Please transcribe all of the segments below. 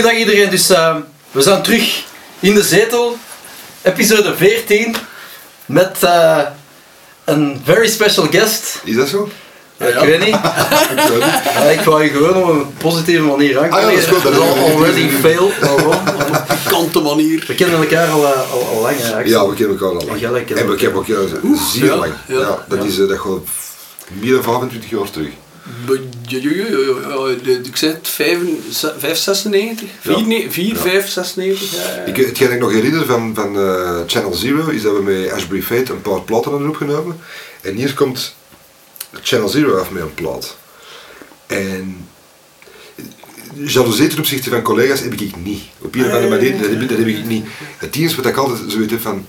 Goedendag iedereen, dus uh, we zijn terug in de zetel, episode 14, met uh, een very special guest. Is dat zo? Ja, ik weet niet. ja, ik wou je gewoon op een positieve manier aankomen. Ah, ja, dat is goed. Dat is already. Op een pikante manier. We kennen elkaar al, uh, al, al lang, Axel. Ja, we kennen elkaar al lang. Ja, En we kennen elkaar zeer Ja, lang. ja. Ja, dat is uh, dat gewoon meer dan 25 jaar terug. Ik zei het, 5, 5 96? 4, 4 5, 96? Ja, ja. Ik, hetgeen ik nog herinner van, van eh, Channel Zero is dat we met Ashbury Fate een paar platen hadden opgenomen. En hier komt Channel Zero af met een plaat. En jaloezie ten opzichte van collega's heb ik niet. Op een of andere manier, dat heb, ik niet. Het enige wat ik altijd zoiets heb van,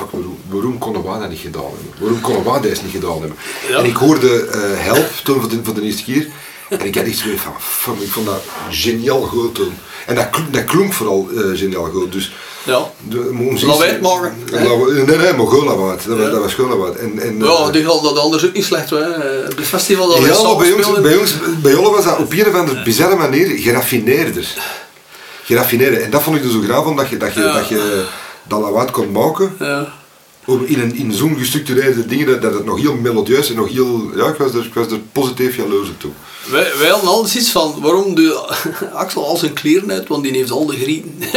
fuck, waarom, waarom konden wij dat niet gedaan hebben? Waarom konden wij deze niet gedaan hebben? Ja. En ik hoorde eh, Help toen voor de, voor de eerste keer. En ik had echt zoiets van, fuck, ik vond dat geniaal goed toen. En dat, kl- dat klonk vooral eh, geniaal goed. Dus, ja. Laat het we- Nee, nee, maar we het. Dat, was- Ja. dat was we het. En, en, Ja, eh, die had dat anders ook niet slecht. Hè. Het festival dat we ja, maar bij ons, bij ons, bij jullie was dat op een of andere bizarre manier geraffineerder. Geraffineerder. En dat vond ik er zo graag van, dat je dat, je, Ja. dat, je dat lawaai kon maken. Ja. Om In, een, in zo'n gestructureerde dingen, dat, dat het nog heel melodieus en nog heel... Ja, ik was er, ik was er positief jaloers op toe. Wij, wij hadden altijd iets van waarom doe Axel al zijn kleren uit, want die heeft al de grieten.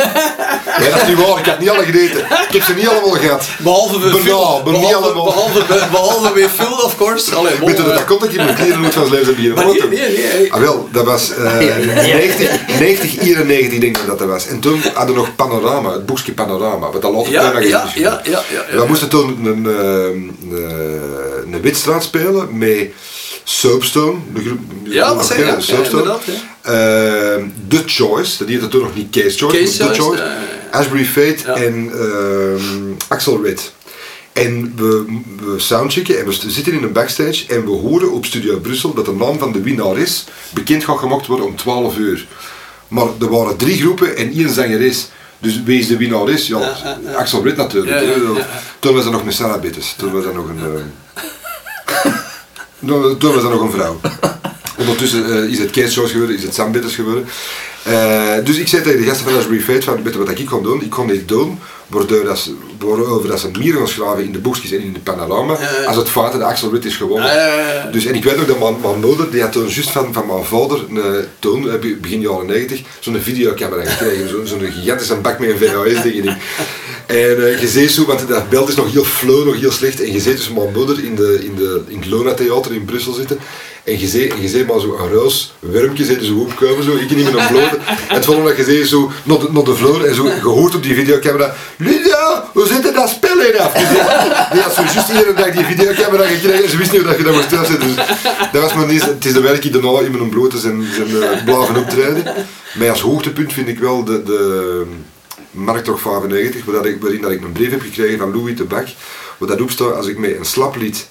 Nee, dat is niet waar. Ik heb niet alle gegeten. Ik heb ze niet allemaal gehad. Behalve bij Phil. Behalve, allemaal. behalve, bij- behalve bij Phil, of course. Allee, bon, Weet je dat dat komt dat ik in mijn kleren moet van leven Maar nee, foto? nee, nee. Ah wel, dat was eh 90, 90, 91 denk ik dat dat was. En toen hadden we nog Panorama, het boekje Panorama, wat al altijd Ja, bijna ja, gezien ja, ja, ja, ja. We moesten toen een, een, een, een witstraat spelen met Soapstone, de groep. Ja, dat ja, Soapstone. inderdaad, Eh, The Choice, dat heette toen nog niet Case Choice, Case maar The Choice, Choice. Fate Ja. en ehm, Axel Ritt. En we, we soundchecken en we zitten in een backstage en we horen op Studio Brussel dat de naam van de winnaar is bekend gaat gemaakt worden om 12 uur. Maar er waren drie groepen en één zanger is. Dus wie is de winnaar is? Ja. Axel Ritt natuurlijk. Toen was er nog een Sarah Bittes. Toen was er nog een... eh, toen was er nog een vrouw. Ondertussen eh, is het Kees geworden, is het Sam Bitters geworden. Eh, dus ik zei tegen de gasten van Ashbury Fate van, weet je wat ik kon doen? Ik kon dit doen, waardoor dat ze, waarover dat ze meer gaan schrijven in de boekjes en in de panorama, als het feit dat Axel Ritt is gewonnen. Dus, en ik weet nog dat mijn, mijn moeder, die had toen juist van, van mijn vader, een, eh, toen, eh, be- begin jaren 90, zo'n videocamera gekregen. Zo- Zo'n gigantische bak met een VHS-ding. En eh, je ziet zo, want dat beeld is nog heel flow, nog heel slecht. En je ziet dus mijn moeder in, de, in, de, in het Lona Theater in Brussel zitten. En je en je maar zo een roos wormpje zitten zo opkomen, zo, ik niet een blote. En het volgende dat je ziet zo naar de, naar de vloer en zo, je hoort op die videocamera, Lydia, hoe zit het dat spel in af? Die, die had zo juist iedere dag die videocamera gekregen en ze wist niet dat je dat moest afzetten. Dus dat was maar niet, het is de werk daarna in mijn blote zijn, zijn uh, blaven optreden. Maar als hoogtepunt vind ik wel de, de Marktocht 95, waar dat ik, waarin dat ik een brief heb gekregen van Louis de Bak, waar dat opstaat als ik met een slaplied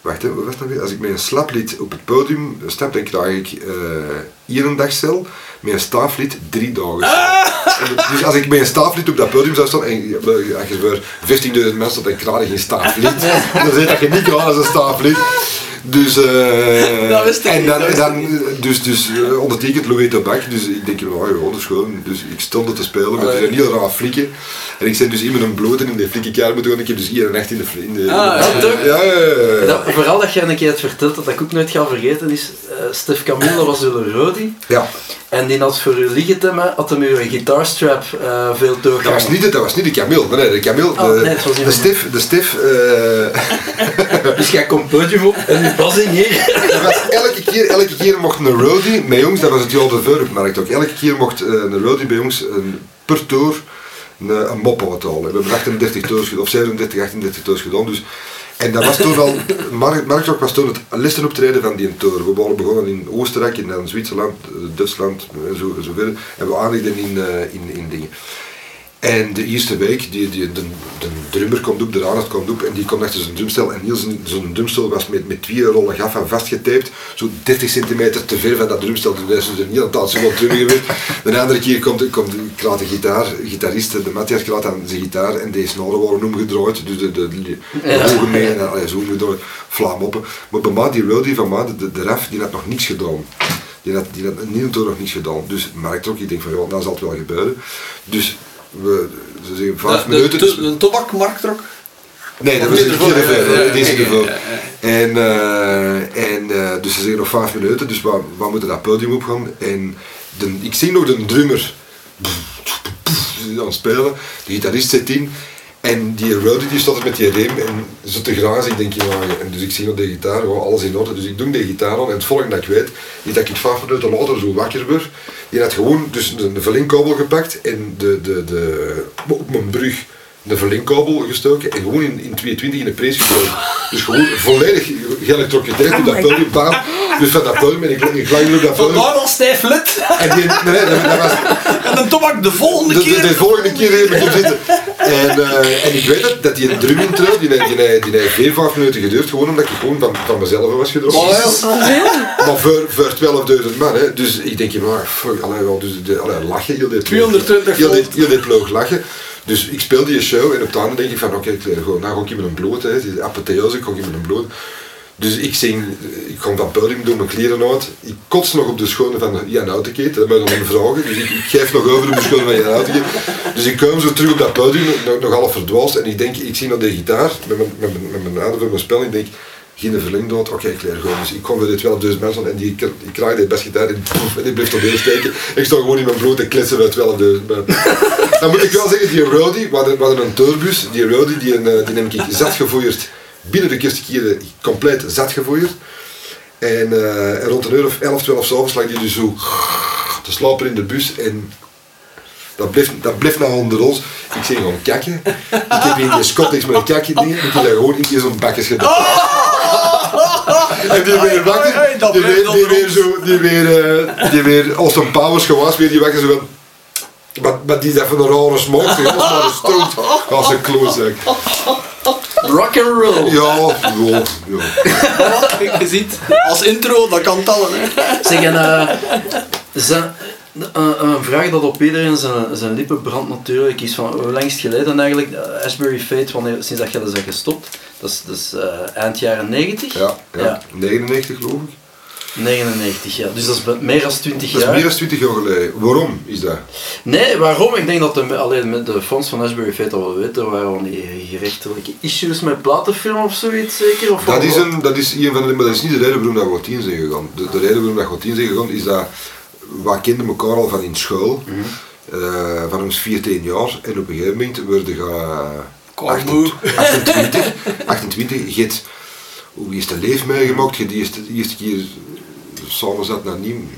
Wacht, hè, wat was dat weer? Als ik met een slaplied op het podium stap, dan krijg ik eh één dagcel. Met een staaflied drie dagen. En Dus als ik met een staaflied op dat podium zou staan, en als je voor 15.000 mensen dan krijg je geen staaflied. Dan zeg dat je niet krijgt als een staaflied. Dus, eh Dat wist ik en niet, dan, dat wist dan, dus, dus ondertekend Louis de Bak, dus ik denk, nou ja, dat is gewoon. Dus ik stond er te spelen met Allee. een heel raar flikken. En ik ben dus iemand een bloot en in de flikkenkamer moeten gaan. Ik heb dus hier een echt in de de, de- Ah, ja, toch? ja, ja, ja. Dat, vooral dat jij een keer hebt verteld, dat ik ook nooit ga vergeten, is eh Stef Camille dat was een Rodi. Ja, En die had voor u liggen te me, had hem uw gitaarstrap eh veel dat doorgaan. was niet, de- dat was niet de Camille. Nee, de Camille, Oh, de, nee, het was de iemand Stif, de Stif, eh, Dus jij komt podium op en in hier. dat was elke keer, elke keer mocht een roadie bij ons, dat was het jaar ervoor op markt ook, elke keer mocht eh, een roadie bij ons een, per tour een, een mop uithalen. We hebben 38 tours gedaan, of 37, 38 tours gedaan, dus en dat was toen al, Marktok was toen het listenoptreden van die tour. We waren begonnen in Oostenrijk, en dan Zwitserland, eh, Duitsland en zo, en zo verder. En we eindigden in, eh, in, in dingen. En de eerste week, die, die, de, de drummer komt op, de Arnold komt op en die komt achter zijn drumstel. En heel zijn, drumstel was met, met twee rollen gaffa vastgetaped, zo 30 centimeter te ver van dat drumstel. Dus dat is dus een hele tijd zo wat drummen geweest. De andere keer komt, komt kraat de gitaar, gitarist, de Matthias kraat aan zijn gitaar en deze snaren worden omgedraaid. Dus de, de, de, ogen mee en allee, zo omgedraaid, vlaam op. Maar bij mij, die van mij, de, de raf, die had nog niks gedaan. Die had, die had niet nog niets gedaan. Dus merkte ook, ik denk van ja, dat zal het wel gebeuren. Dus we, ze zeggen vijf De, minuten. de, de, de tobakmarkt ook? Nee, dat was. Ja, ja, Deze ja. En, eh, en eh, dus ze zeggen nog vijf minuten, dus we, we moeten dat podium opgaan. En de, ik zie nog de drummer aan het spelen, de gitarist zit in. En die Roddy die er met die rem en zo te grazen, ik denk maar, en dus ik zie nog de gitaar, alles in orde. Dus ik doe de gitaar aan en het volgende dat ik weet, is dat ik vijf minuten later zo wakker word. Die had gewoon dus de, de verlengkabel gepakt en de, de, de, op mijn brug de verlengkabel gestoken en gewoon in, in 220 in de prees gestoken. Dus gewoon volledig geëlectrocuteerd op dat podium, bam. Dus van dat podium en ik, ik lang op dat podium. Vandaar al stijf lid. En die, nee, nee, dat, dat was, En dan de volgende de, de, keer. de volgende keer heb ik hem zitten. En, eh, en ik weet dat, dat die drum intro, die, die, die, die heeft vier, vijf minuten geduurd, gewoon omdat ik gewoon van, van mezelf was gedronken. Oh, ja. Maar voor, voor 12.000 man, hè. dus ik denk, je maar, fuck, allee, wel, dus de, allee, lachen, heel dit 220 heel dit, volt. heel dit ploeg lachen. Dus ik speel die show en op het denk ik van, oké, nou ga ik met een bloot, hè, die apotheose, ik ga met een bloot. Dus ik zing, ik kom van het podium, doe mijn kleren uit. Ik kots nog op de schoenen van Jan Outekeet, dat je dan vragen. Dus ik, geef nog over op de schoenen van Jan Outekeet. Dus ik kom zo terug op dat podium, nog, nog half verdwaasd. En ik denk, ik zie naar de gitaar, met mijn, met mijn, met mijn adem mijn spel. Ik denk, geen verlengdood, oké, ik leer gewoon. Dus ik kom bij de 12.000 mensen en die, ik kraai die basgitaar en, poef, en die blijft op steken. Ik sta gewoon in mijn bloed en kletsen bij 12.000 mensen. Dan moet ik wel zeggen, die Rody, we hadden, we hadden een tourbus, die Rody, die, eh, die heb ik zat gevoerd. Binnen de eerste keren compleet zat gevoerd. En, eh, en rond een uur of 11, 12 s'avonds lag die dus zo te slapen in de bus en dat bleef, dat bleef nog onder ons. Ik zei gewoon kakken. Ik heb in die Scottish met een kakje dingen, ik heb daar gewoon in die zo'n bakjes gedaan. En die weer wakker, die weer, die weer zo, die weer, eh, die weer als een powers gewas, weer die wakker zo van... Maar, maar die is even een rare zeg, dat is maar een stoot. Als een klootzak. Rock and roll. Ja, ja, ja. Je ziet, als intro, dat kan tellen. Hè. Zeg, en, eh, zijn, een, een vraag dat op iedereen zijn, zijn lippen brandt natuurlijk is van hoe lang is het geleden eigenlijk, eh, Ashbury Fate, wanneer, sinds dat je dat bent gestopt? Dat is, dat eh, eind jaren 90? Ja, ja, 99 geloof ik. 99 ja. dus dat is meer dan 20 jaar. Dat is meer dan 20 jaar geleden. Waarom is dat? Nee, waarom? Ik denk dat de, alleen met de fonds van Ashbury Fate al wel weten, er waren gerechtelijke issues met platenfilm of zoiets zeker? Of dat, is een, dat is een van de, maar dat is niet de reden waarom dat wordt tien zijn gegaan. De, de reden waarom dat we tien zijn gegaan is dat, we kenden elkaar al van in school, mm -hmm. van ons 14 jaar, en op een gegeven moment werden we 28, 28, 28 je hebt, hoe is de leef meegemaakt, je hebt de eerste, eerste keer samen zat naar Niem,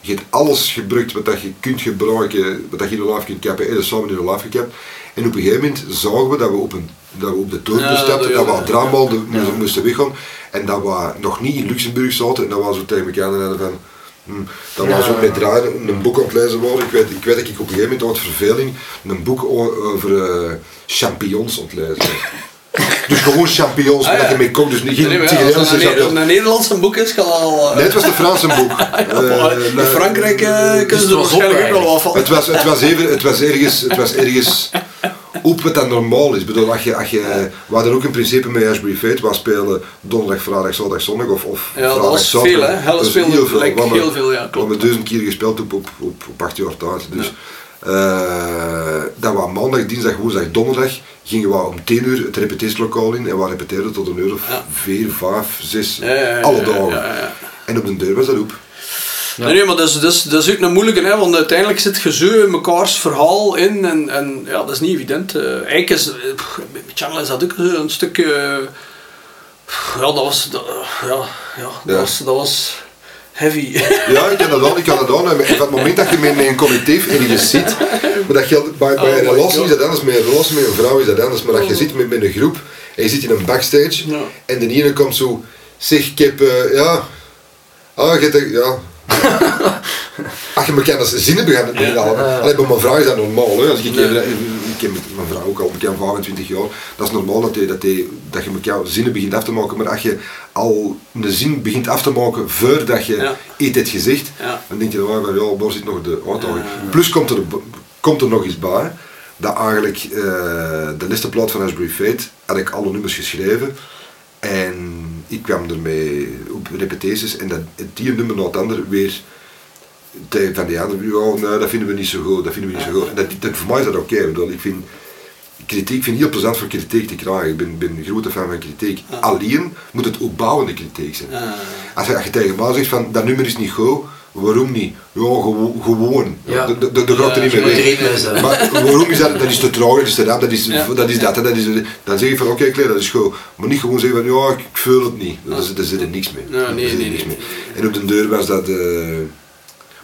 je hebt alles gebruikt wat dat je kunt gebruiken, wat dat je in de live kunt kappen, en dat samen in de live gekapt. En op een gegeven moment zagen we dat we op, een, dat we op de toren ja, stapten, dat, we aan draaibal moesten, moesten weggaan, en dat we nog niet in Luxemburg zaten, en dat was zo tegen elkaar van hm, dat Ja. zo met draaien een boek aan het lezen waren. Ik weet, ik weet dat ik op een gegeven moment uit verveling een boek over eh, champignons aan het lezen was. Dus gewoon champignons, Ah, ja. je mee kookt. Dus niet geen Nee, ja, als het een, een Nederlandse boek is, kan al... eh, Nee, het was de Franse boek. Eh, in Frankrijk kunnen ze er was waarschijnlijk ook wel van. Het was, het was, even, het was ergens, het was ergens op wat dat normaal is. Ik bedoel, als je, als je, we hadden ook een principe met Ashbury Fate, we spelen donderdag, vrijdag, zaterdag, zondag of, of Ja, dat vrijdag, was zaterdag. veel, hè. Dat heel veel. We hebben- heel veel, ja, We klopt. hebben duizend keer gespeeld op, op, op, op acht jaar tijd. Dus, eh, dat we maandag, dinsdag, woensdag, donderdag gingen we om 10 uur het repetitielokaal in en we repeteerden tot een uur of Ja. 4, 5, 6, Ja, ja, ja, alle ja, dagen. ja, ja. En op de deur was dat op. Ja. Nee, nee, maar dat is, dat, is, dat is ook een moeilijke, hè, want uiteindelijk zit je zo in mekaars verhaal in en, en ja, dat is niet evident. Eh, eigenlijk is, eh, pff, met Channel is dat ook een stukje, eh, ja, dat was, dat, ja, ja, dat, Ja. Was, dat was heavy. Ja, ik kan dat aan, ik kan dat aan. En op het moment dat je met, een collectief ergens zit, maar dat geldt, bij, bij Oh een relatie is dat anders, met een relatie met een vrouw is dat anders, maar dat je zit met, met een groep en je zit in een backstage Ja. en de ene komt zo, zeg ik heb, eh, ja, ah, je hebt, ja. Als je elkaar als zinnen begint te halen. Alleen bij mijn vrouw is dat normaal. Hè. Als ik, ik, ik ken mijn vrouw ook al bekend 25 jaar. Dat is normaal dat, je, dat, je, dat je elkaar zinnen begint af te maken. Maar als je al een zin begint af te maken voordat je Ja. iets hebt gezegd, Ja. dan denk je dan van ja, waar zit nog de uitdaging. Ja. Plus komt er, komt er nog iets bij. Dat eigenlijk eh, de listenplaat van Ashbury Fate had ik alle nummers geschreven. En ik kwam ermee op repetities en dat het die nummer na het ander weer tegen van die anderen, oh, nee, dat vinden we niet zo goed, dat vinden we niet zo goed. En dat, dat, voor mij is dat oké, bedoel, ik vind kritiek ik vind het heel plezant voor kritiek te krijgen. Ik ben, ben een grote fan van kritiek. Alleen moet het opbouwende kritiek zijn. Ah. Als je, als je tegen mij zegt van dat nummer is niet goed, waarom niet? Ja, gewo- gewoon. Ja. De, de, de, de gaat er niet mee weg. Maar waarom is dat? Dat is te trouw, dat is te rap, dat is, dat, is dat, dat is, dan zeg je van oké, okay, dat is goed. Maar niet gewoon zeggen van ja, ik voel het niet. Daar zit- er niks mee. Ja, nee, nee, nee. mee. En op de deur was dat... eh,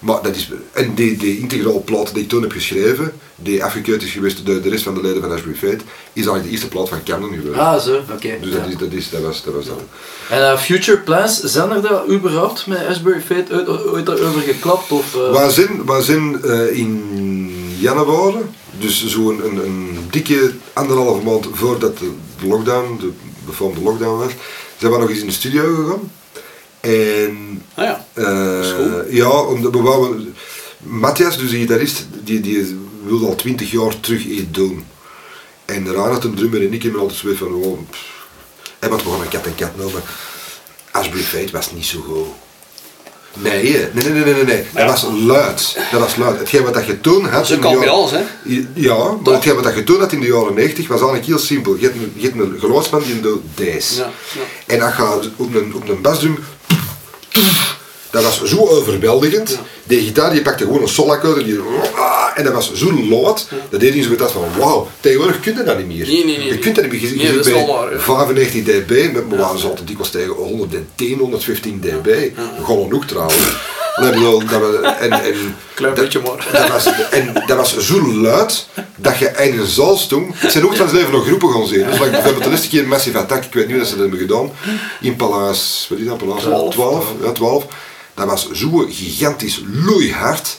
maar dat is, en die, die integrale plaat die ik toen heb geschreven, die afgekeurd is geweest door de rest van de leden van Ashbury Fate, is eigenlijk de eerste plaat van Camden geweest. Ah, zo, oké. Dus Ja. dat, is, dat, is, dat, was, dat was. En eh, Future Plans, zijn er daar überhaupt met Asbury Fate ooit, ooit over geklapt? Of, eh, We zijn, we zijn eh, in januari, dus zo'n een, een dikke anderhalve maand voordat de lockdown, de befaamde lockdown was, zijn we nog eens in de studio gegaan. En Ah ja. eh, ja, omdat we wouden, Matthias, dus de gitarist, die, die wilde al twintig jaar terug iets doen. En daarna had een drummer en ik hebben altijd zoiets van, oh, pff. en wat we gaan een kat en kat noemen. Asbury Fate was niet zo goed. Nee, nee, nee, nee, nee, nee. Ja. Dat was luid. Dat was luid. Hetgeen wat dat je toen had... Dat alles, hè? Ja, maar hetgeen wat dat je toen had in de jaren 90 was eigenlijk heel simpel. Je hebt een, je hebt een geluidsman die doet deze. Ja, ja. En dat gaat op een, op een basdrum... Dat was zo overweldigend. Ja. Die gitaar die pakte gewoon een solakkoord en die... En dat was zo luid. Dat deed hij zo dat van wauw. Tegenwoordig kun je dat niet meer. Nee, nee, nee, Je kunt dat niet meer. Je Nee, zit dat is bij wel waar, ja. 95 dB, met me waren ze altijd dikwijls tegen 110, 115 dB. Gewoon ook trouwens. Ik bedoel, dat we, en, en, Klein dat- beetje maar. Dat was, en dat was zo luid dat je een zaal stond. Ik zijn ook van leven nog groepen gaan zien. Dus like bijvoorbeeld de eerste keer Massive Attack, ik weet niet dat ze dat hebben gedaan. In Palace, wat is dat, Palace? 12. 12. Ja, 12. Dat was zo gigantisch loeihard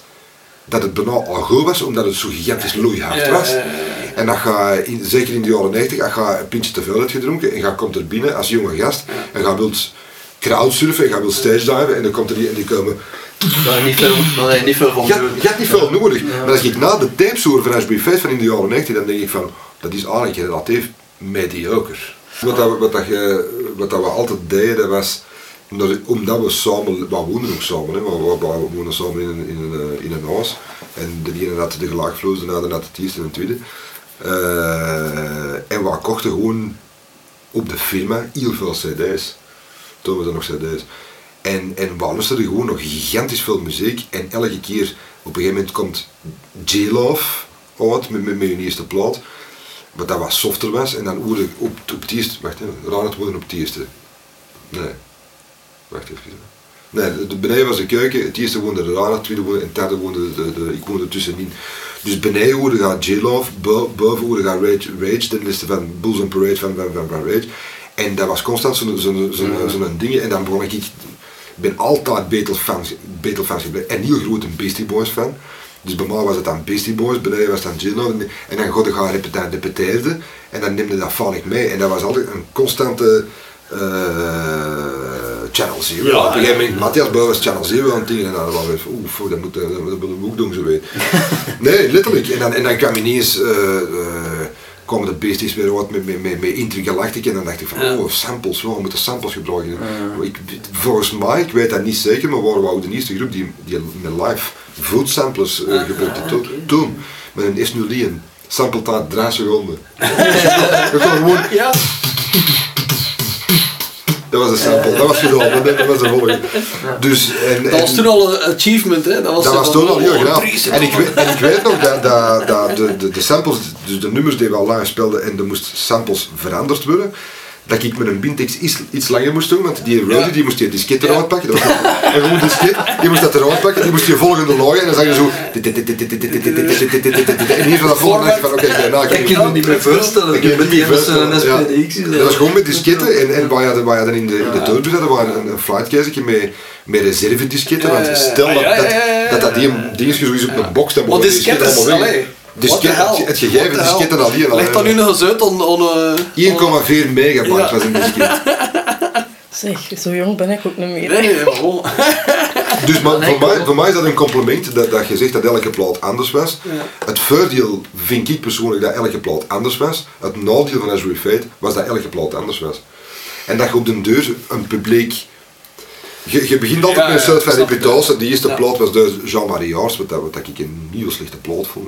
dat het bijna al goed was, omdat het zo gigantisch loeihard was. ja, ja, En dat ga zeker in de jaren 90, als je een pintje te veel hebt gedronken en je komt er binnen als jonge gast en je wilt crowdsurfen en je wilt stage diven en dan komt er die en die komen Daar niet veel, daar niet veel van je, had- je had niet veel nodig. Maar als ik na de tapes hoor van Ashbury Fest van in de jaren 90, dan denk ik van, dat is eigenlijk relatief mediocre. Wat, dat, we- wat, dat wat dat we altijd deden, dat was, omdat, we samen, we woonden ook samen, hè, maar we, we woonden samen in een, in een, eh, in een huis. En de ene had de gelaagvloers, de andere had het eerste en het tweede. Eh, en we kochten gewoon op de firma heel veel cd's. Toen was er nog cd's. En, en we luisterden gewoon nog gigantisch veel muziek. En elke keer, op een gegeven moment komt J-Love uit met, met, met hun eerste plaat. Wat dat wat softer was. En dan hoorde ik op, op het eerste, wacht even, raar het woorden op het eerste. Nee, wacht even. Nee, de, de beneden was de keuken, het eerste woonde de Rana, het tweede woonde, en het derde woonde de, de, ik woonde tussenin. Dus beneden hoorde gaat J-Love, bo- boven hoorde gaat Rage, Rage, de liste van Bulls and Parade van, van, van, van Rage. En dat was constant zo'n zo'n zo'n zo'n ding. En dan begon ik ben altijd Beatles-fans Beatles gebleven. En heel groot een Beastie Boys fan. Dus bij mij was het dan Beastie Boys, beneden was het dan J-Lo. En, dan god ik gaan repeteren, repeteerde. En dan neemde dat valig mee. En dat was altijd een constante eh, Channel Zero. Ja, Op een gegeven ja. moment, Matthias Bouw was Channel Zero aan het. En dan was ik van, oeh, fuck, dat moet eh, dat, ook doen, zo weet. nee, letterlijk. En dan, en dan kwam ineens... eh, kwamen de beesties weer wat met, met, met, met en dan dacht ik van, Ja. oh, samples, wow, we moeten samples gebruiken. Ik, volgens mij, ik weet dat niet zeker, maar waren we ook de eerste groep die, die met live food samplers eh, gebruikte toen, toen, met een S01. Sample tijd 3 seconden. dat was gewoon, Ja. Dat was de sample, dat was gedaan, dat, dat was de volgende. Dus, en, Dat was en- toen al een achievement, hè? Dat was, dat was toen al heel graag. En ik, weet, en ik weet nog dat, dat, dat de, de, de samples, dus de nummers die we al live speelden en er moesten samples veranderd worden, dat ik met een bintex iets, iets langer moest doen, want die Ja. die moest die disket eruit pakken. Dat was nog- en gewoon disket, die moest dat eruit pakken, die moest die volgende looien en dan zag je zo... En hier van dat volgende dacht je van, oké, nou, Ik ik kan me niet meer voorstellen. ik Ik heb met die een. SPDX Dat was gewoon met disketten en, en waar je, je dan in de, de hadden, waar een, een flightcase met, met reservedisketten, want stel dat dat, dat, dat die dingetje zo is op een box, dan disketten, allemaal weg. Hell? het gegeven the disketten hell? alleen. Leg dat nu nog eens uit on, on, eh, 1,4 megabyte Ja. was een disket. Zeg, zo jong ben ik ook niet meer. Nee, gewoon. Dus maar, voor, mij, voor mij is dat een compliment dat, dat je zegt dat elke plaat anders was. Het voordeel vind ik persoonlijk dat elke plaat anders was. Het nadeel van Azure Fate was dat elke plaat anders was. En dat je op de deur een publiek... Je, je begint altijd Ja, met een soort van reputatie. Die eerste Ja. plaat was de Jean-Marie Aars, wat, dat- wat ik een nieuw slechte plaat vond.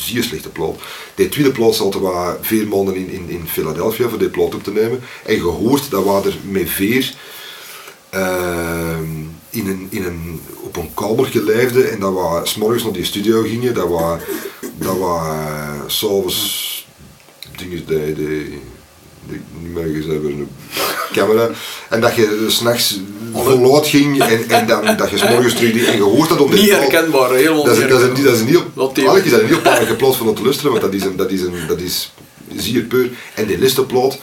Zeer slechte plaat. Die tweede plaat zat er wat vier maanden in, in, in Philadelphia voor die plaat op te nemen. En je hoort dat we er met veer ehm, in een, in een, op een kamer geleefden en dat we s'morgens naar die studio gingen, dat we, dat we eh, s'avonds dingen deden, niet meer hebben, een camera, en dat je s'nachts voluit ging en, en dan, dat je s'morgens terug die, en je hoort dat op die Niet herkenbaar, helemaal Dat is, dat is, een, dat is een heel, eigenlijk is dat een heel pijnlijke plot van te luisteren, want dat is, een, dat is, een, dat is zeer puur. En die listenplot,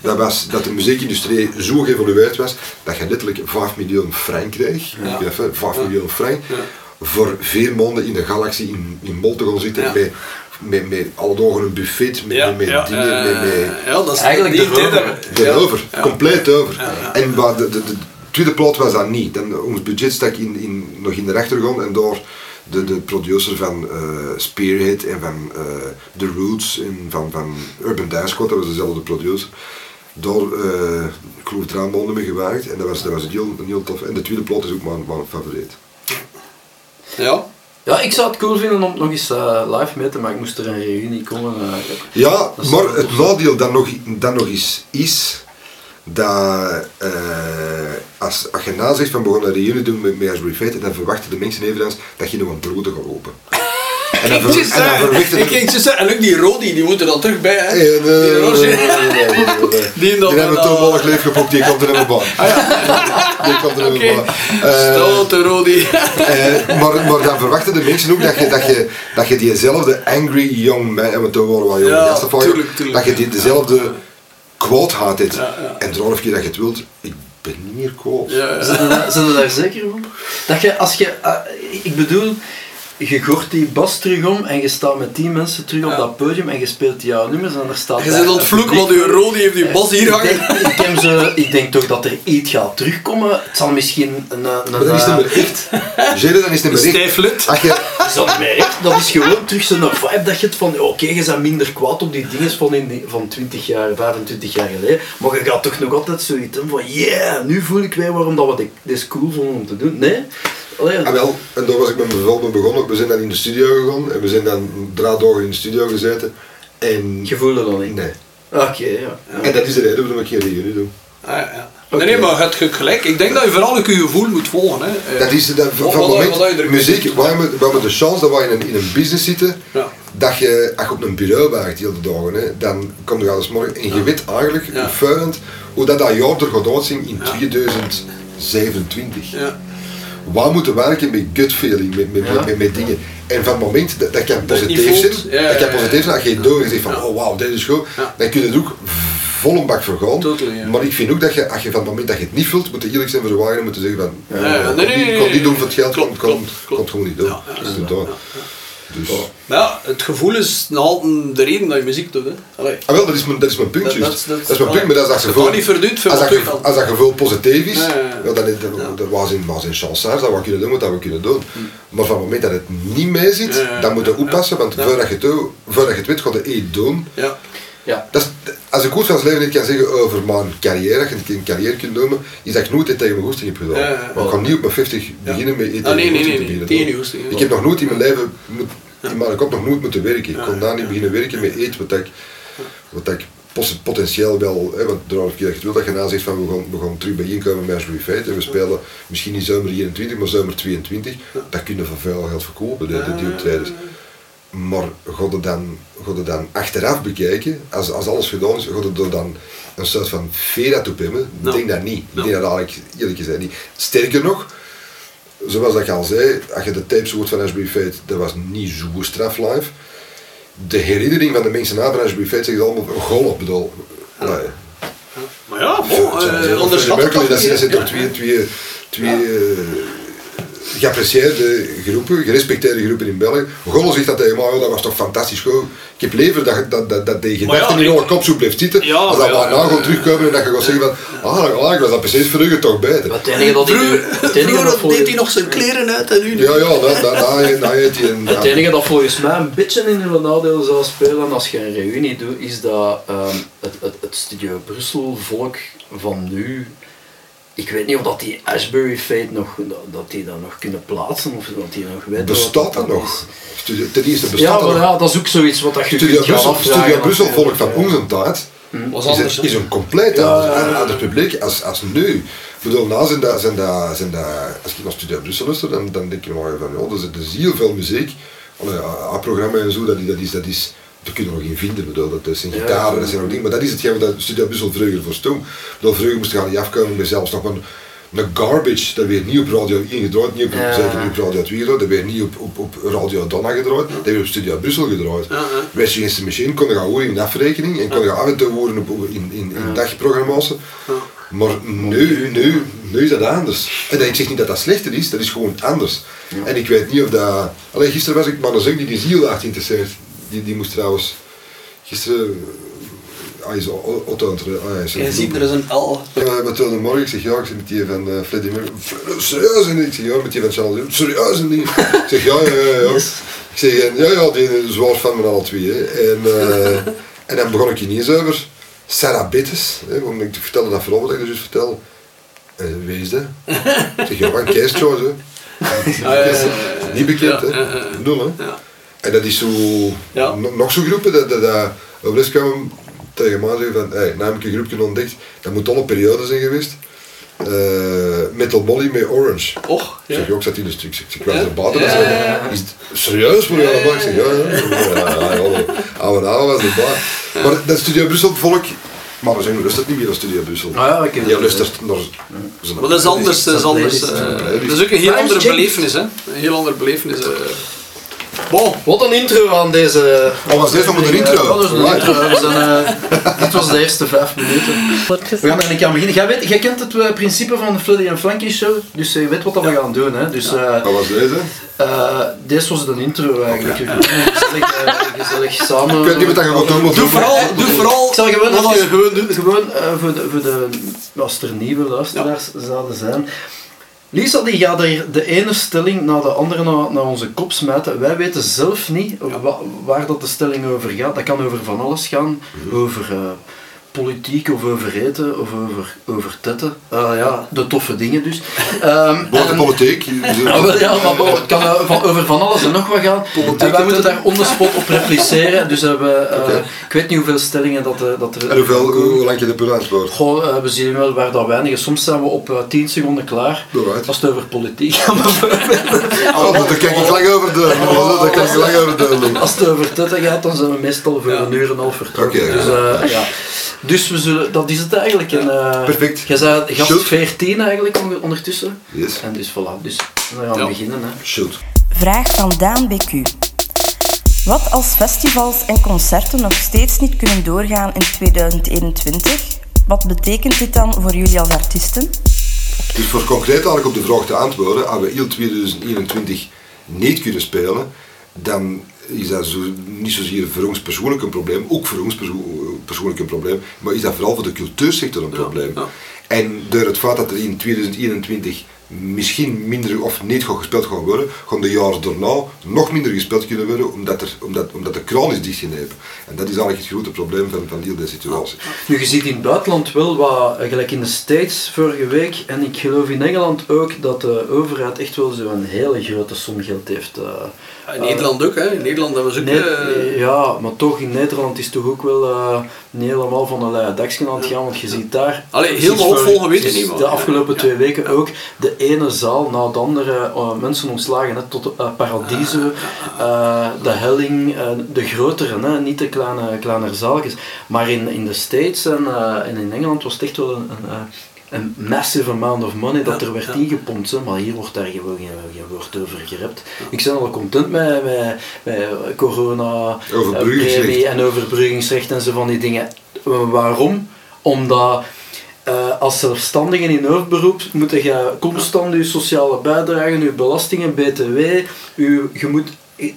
dat was dat de muziekindustrie zo geëvolueerd was, dat je letterlijk 5 miljoen frank kreeg, Ja. even, 5 Ja. miljoen frank, Ja. voor vier maanden in de galaxie in, in Mol te gaan zitten, Ja. Met, met, dagen een buffet, met, Ja, met, met ja, dingen, eh, met, met, ja, dat is Eigenlijk die de rover. ja. Erover, Ja. compleet over. Ja, ja. En maar de, de, de tweede plot was dat niet. Dan, ons budget stak in, in, nog in de rechtergrond en door de, de producer van eh, Spearhead en van eh, The Roots en van, van Urban Dance Squad, dat was dezelfde producer. Door uh, Kloe Traanbonden mee gewerkt en dat was, dat was een, heel, een heel tof. En de tweede plot is ook mijn, mijn favoriet. Ja. Ja, ik zou het cool vinden om het nog eens eh, live mee te maken. Moest er een reunie komen. eh, Ja, Dat maar het nadeel dan nog, dan nog eens is dat eh, als, als je na zegt van we gaan een reunie doen met, met Asbury Fate, dan verwachten de mensen evenals dat je nog een brood gaat lopen. En dan, ver, en dan Ik en ook die Rodi, die moet er dan terug bij, hè? Nee, nee, nee, Die nee, nee, nee. Die Die hebben toen eh, mollig leef gepokt, die komt er niet meer bij. Die komt er bij. Eh, Stoute Rodi. eh, maar, maar dan verwachten de mensen ook dat je, dat je, dat je diezelfde angry young man, en we toen waren wel jonge Ja, gasten van je, tuurlijk, tuurlijk. dat je die, dezelfde quote. Ja, ja. En de keer dat je het wilt, ik ben niet meer quote. Ja, ja. Zijn we daar- zijn we daar zeker van? Dat je, als je, eh, ik bedoel, je gort die bas terug om en je staat met tien mensen terug op dat podium en je speelt jouw nummers en er staat Je zit aan een het vloeken, want uw voor. Rodi heeft uw bas hier Ik hangen. denk, ik, heb zo, ik denk toch dat er iets gaat terugkomen. Het zal misschien een... een, Maar dat is niet meer echt. Jere, dan is het Een niet meer echt. stijf je, dat? Dat is gewoon terug zo'n vibe dat je het van, oké, je bent minder kwaad op die dingen van, in die- van 20 jaar, 25 jaar geleden, maar je gaat toch nog altijd zoiets van, yeah, nu voel ik weer waarom dat we dit- dit cool vonden om te doen. Nee? Allee, ah, wel, en daar was ik met mijn begonnen. We zijn dan in de studio gegaan en we zijn dan dagen in de studio gezeten. En je voelde dat niet? nee. Oké, ja. En dat is de reden waarom ik geen reunie doe. Ah, ja. Nee, nee, maar het hebt gelijk. Ik denk dat je vooral ook je gevoel moet volgen. Hè. Eh, Dat is dat, van moment, wat je muziek, we hebben, we de chance dat we in een, in een business zitten, Ja. dat je, als je op een bureau werkt heel de dagen, hè, dan kom je eens morgen en je weet eigenlijk, Ja. hoe dat, dat jaar er gaat uitzien in Ja. 2027. Ja. Waar moeten werken met gut feeling, met, met, Ja. met, dingen. En van het moment dat, dat je positief voelt. Ja, dat ja, positief zijn, als je zegt van, oh wauw, dit is goed, dan kun je het ook vol een bak voor gaan. Totally, ja. Maar ik vind ook dat je, als je van het moment dat je het niet voelt, moet je eerlijk zijn voor de wagen en moeten zeggen van, Ja, nee, niet- nee, doen voor het geld, klopt, klopt, kon het gewoon niet doen. Ja, ja, Dat is ja, inderdaad. ja, Dus, Maar ja, het gevoel is altijd de reden dat je muziek doet. Hè. Ah, wel, dat is mijn, dat is mijn punt Dat- dat- Dat, dat- is mijn punt, maar dat is dat gevoel, dat niet verdient, als dat, als dat gevoel positief is, Ja, ja, ja. dan, Ja. dan was in, was in chansaars dat we kunnen doen wat dat we kunnen doen. Maar van het moment dat het niet mee zit, Ja, ja, dan moet je ja, oppassen, want ja. voordat, je het, voordat je het weet, ga je iets doen. Ja. Dat is, als ik goed van het leven niet kan zeggen over mijn carrière, als je een carrière kunt noemen, is dat ik nooit tegen mijn goesting heb gedaan. Ja. Maar ik ga niet op mijn 50 beginnen met iets Ah, nee, nee, nee, te nee, tegen goesting. Ik heb nog nooit in mijn leven, in mijn kop nog nooit moeten werken. Ik kon daar niet beginnen werken met iets wat ik, wat ik potentieel wel, hè, want keer dat je het wil dat je na zegt van we gaan, we gaan terug bijeenkomen met Asbury Fate en we spelen misschien niet zomer 21, maar zomer 22, dat kunnen we voor veel geld verkopen, de, de, die optredens. Maar God het dan, God dan achteraf bekijken, als, als alles gedaan is, God het dan een soort van veer op hebben? Ik Nou. denk dat niet. Ik Nou. denk dat eigenlijk eerlijk gezegd niet. Sterker nog, zoals ik al zei, als je de tapes hoort van Asbury Fate, dat was niet zo straf live. De herinnering van de mensen na van Asbury Fate zeggen allemaal golf bedoel. Nee. Maar ja, onderschat het Merkel, toch dat zijn, dat toch twee, twee eh, geapprecieerde groepen, gerespecteerde groepen in België. Golf zegt dat oh, dat was toch fantastisch goed. Ik heb liever dat, dat, dat, dat die gedachte in zo blijft zitten, Ja, als maar dat ja, we nou ja. terugkomen en dat je gaat zeggen van, ah, ah, ik was dat precies vroeger toch beter. Het enige dat ik nu... Vroeger, Het enige dat vroeger volgens- deed hij nog zijn kleren uit en nu. Ja, ja, dat, dat, dat, dat, dat heet hij een... Het enige dat volgens mij een beetje in hun nadeel zou spelen als je een reunie doet, is dat ehm, het, het, het Studio Brussel volk van nu, ik weet niet of dat die Ashbury Fate nog, dat, die dat nog kunnen plaatsen of dat die nog weten. Bestaat dat nog? is. Studio, ten eerste Ja, bestaat dat maar nog. ja, dat is ook zoiets wat dat je Studio kunt Brussel, afvragen Studio Brussel volk natuurlijk, van onze tijd Was is anders, is een compleet Ja, ander, ja, ja. ander publiek als, als nu. Ik bedoel, na zijn dat, zijn dat, zijn dat, als ik naar Studio Brussel luister, dan, dan denk je maar van, ja, er zit er is heel veel muziek. Allee, A-programma en zo, dat, is- dat is, dat is, daar kun je nog in vinden, bedoel, dat zijn gitaren, dat zijn nog dingen, maar dat is hetgeen wat Studio Brussel vroeger voor stond. Bedoel, vroeger moest je gaan niet afkomen bij zelfs nog een, een garbage, dat werd niet op Radio 1 gedraaid, niet op, Ja. zeker niet op Radio 2 gedraaid, dat werd niet op, op, op Radio Donna gedraaid, dat werd op Studio Brussel gedraaid. Ja, ja. West Against the Machine kon je gaan horen in de afrekening en kon je af en toe horen op, op- in, in, in dagprogramma's. Maar nu, nu, nu is dat anders. En ik zeg niet dat dat slechter is, dat is gewoon anders. En ik weet niet of dat... Alleen gisteren was ik maar een zang die erg geïnteresseerd. Die, die moest trouwens... Gisteren... Ah, hij is Otto Otto aan het... ah, Je ziet, er is een L. uh, wat wilde morgen? Ik zeg ja, ik zeg met die van uh, Freddie Mercury. Fre- Serieus? En ik zeg ja, met die van Charles. Serieus? En. Ik zeg ja, ja, ja. ja. Yes. Ik zeg en, ja, ja, die is zwaar van alle twee. Hè. En, eh, en dan begon ik ineens over Sarah Bittes. Hè, want ik vertelde dat vooral wat ik dus vertel. Uh, wie is dat? Ik zeg ja, van Kees George. hè. ja, ja, ja. Niet bekend, hè? Ja, ja, ja. Nul, hè? En dat is zo... Ja. Nog zo'n groepen dat... dat, dat op les kwamen tegen mij zeggen van... Hey, nou heb ik een groepje ontdekt. Dat moet al een periode zijn geweest. Eh, Metal Molly met Orange. Och, Ik ja. zeg, ja, ik zat in de stuk. Ik zeg, er buiten. Ja, ze- ja, ja. Is het serieus voor jou allemaal? Ik zeg, ja, ja. Ja, was erbij. Maar dat Studio Brussel volk... Maar we zijn luistert niet meer naar Studio Brussel. Ah ja, ik dat- luistert naar... Maar dat is anders, dat is anders. eh. Dat is ook een heel andere belevenis, hè. Een heel andere belevenis. Eh. Bon, Wat een intro aan deze... Oh, was dit van de intro? Dat is een intro. We zijn, eh, dit was de eerste vijf minuten. We gaan er een keer aan beginnen. Jij, weet, jij kent het eh, principe van de Fleddy en Flanky show, dus je weet wat dat we gaan doen. Hè. Dus, eh, Wat was deze? eh, deze was de intro eigenlijk. Gezellig, eh, gezellig samen. Ik weet niet wat dat je gaat doen, maar doe vooral, doe vooral Ik zal gewoon, wat gewoon doet. gewoon eh, voor, de, voor de, als er nieuwe luisteraars zouden zijn. Lisa die gaat er de ene stelling na de andere naar, naar onze kop smijten. Wij weten zelf niet wa- waar dat de stelling over gaat. Dat kan over van alles gaan. Over eh, politiek of over eten of over, over tetten. Ah ja, de toffe dingen dus. Ehm, Boven de en- politiek. Wel, ja, maar het kan eh, van, over van alles en nog wat gaan. en wij moeten daar on the spot op repliceren. Dus hebben we, eh, ik weet niet hoeveel stellingen dat, eh, dat er... En hoeveel, hoe lang je de per antwoord? Goh, we zien wel waar dat weinig is. Soms zijn we op eh, 10 seconden klaar. Alright. Als het over politiek gaat bijvoorbeeld. Oh, daar kan ik lang over doen. Daar kan ik lang over doen. Als het over tetten gaat, dan zijn we meestal voor een uur en een half vertrokken. Dus, eh, ja. Dus we zullen, dat is het eigenlijk. En, eh, Perfect. Jij zei gast Shoot. 14 eigenlijk on- ondertussen. Yes. En dus voilà, dus dan gaan we Ja. beginnen. Hè. Shoot. Vraag van Daan BQ. Wat als festivals en concerten nog steeds niet kunnen doorgaan in 2021? Wat betekent dit dan voor jullie als artiesten? Dus voor concreet eigenlijk op de vraag te antwoorden, als we heel 2021 niet kunnen spelen, dan is dat zo, niet zozeer voor ons persoonlijk een probleem, ook voor ons perso- persoonlijk een probleem, maar is dat vooral voor de cultuursector een probleem. ja. En door het feit dat er in 2021 misschien minder of niet gespeeld gaan worden, gaan de jaren daarna nog minder gespeeld kunnen worden, omdat, er, omdat, omdat de kraan is dichtgenepen. En dat is eigenlijk het grote probleem van, van heel deze situatie. Nu, je ziet in het buitenland wel wat, eh, gelijk in de States vorige week, en ik geloof in Engeland ook, dat de overheid echt wel zo'n hele grote som geld heeft. In Nederland ook, hè. In Nederland hebben we ook... Eh, ja, maar toch in Nederland is het toch ook wel eh, niet helemaal van een leien dakje aan het gaan, want je ziet daar... Allee, helemaal voor- opvolgen weet je niet, De afgelopen Ja. twee weken ook, de ene zaal na de andere, eh, mensen ontslagen, hè, tot uh, Paradiso, de Helling, de grotere, hè, niet de kleine, kleinere zaaltjes. Maar in, in de States en, en in Engeland was het echt wel een... een een massive amount of money dat er werd ja. ingepompt, hè, maar hier wordt daar gewoon geen, woord over gerept. Ik ben al content met, met, met corona, Overbruggingsrecht. eh, en overbruggingsrecht en zo van die dingen. Eh, waarom? Omdat eh, als zelfstandigen in hoofdberoep moet je constant je sociale bijdragen, je belastingen, btw, je, je moet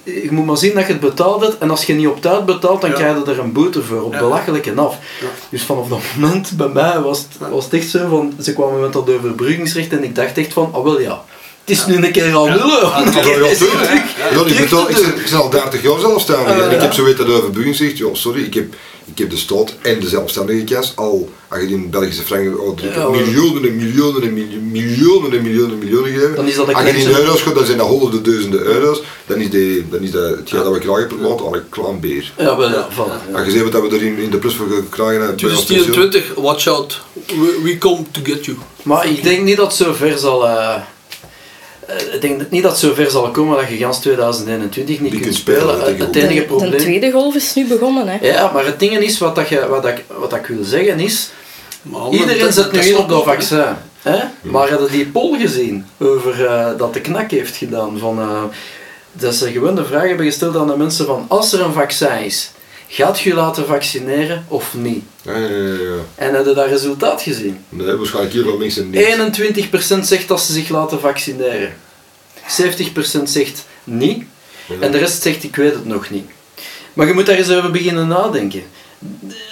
je moet maar zien dat je het betaald hebt en als je niet op tijd betaalt, dan Ja. krijg je er een boete voor, op Ja. belachelijke af. Ja. Dus vanaf dat moment bij mij was het, Ja. was het echt zo van, ze kwamen met dat overbruggingsrecht en ik dacht echt van, ah wel ja, het is nu een keer al nullen. Ik, ben, al 30 jaar zelfstandig en ik heb zo weten dat overbugging zegt, joh, sorry, ik heb, ik heb de stoot en de zelfstandige kas al, als je in Belgische franken oh, Ja, miljoenen en miljoenen en miljoenen, miljoenen en miljoenen en miljoenen geven. Dan is dat een als je in euro's gaat, dan zijn dat honderden duizenden euro's, dan is, die, dan is dat hetgeen dat we krijgen per maand al een klein beer. Ja, wel, ja, voilà. Als je ziet wat we er in, in de plus voor krijgen, hè, bij ons pensioen. 2024, watch out. We, we come to get you. Maar ik denk niet dat het zo ver zal... eh, ik denk niet dat het zo ver zal komen dat je gans 2021 niet kunt kunt spelen, denk Het enige De, de probleem... tweede golf is nu begonnen, hè. Ja, maar het ding is, wat, dat je, wat, dat, ik- wat dat ik wil zeggen is... Maar Iedereen zet nu in op dat vaccin. Hè? Maar hadden die poll gezien over eh, dat de knak heeft gedaan? Van, eh, dat ze gewoon de vraag hebben gesteld aan de mensen van als er een vaccin is, gaat je laten vaccineren of niet? Ja, ja, ja. En hebben dat resultaat gezien? Nee, waarschijnlijk hier wel mensen niet. 21% zegt dat ze zich laten vaccineren. 70% zegt niet. En de rest zegt ik weet het nog niet. Maar je moet daar eens over beginnen nadenken.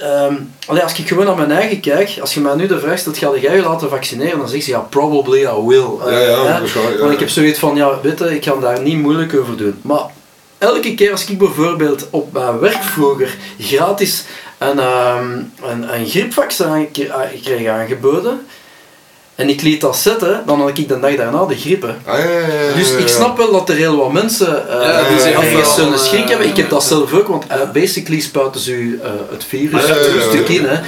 Ehm, allee, als ik gewoon naar mijn eigen kijk, als je mij nu de vraag stelt, ga jij je laten vaccineren? Dan zeg je ja, probably I will. Ja, ja, Eh, hè? waarschijnlijk, ja. Want ik heb zoiets van, ja, weet je, ik kan daar niet moeilijk over doen. Maar elke keer als ik bijvoorbeeld op mijn werk vroeger gratis een, ehm, een, een griepvaccin eh, kreeg aangeboden, en ik liet dat zetten, dan had ik de dag daarna de griep. hè. Ah, ja, ja, ja, ja, Dus ik snap wel dat er heel wat mensen eh Ja, die zeggen ergens schrik hebben. Ik heb dat zelf ook, want eh, basically spuiten ze u eh, het virus Ja, ja, ja, een stuk ja. in. Hè.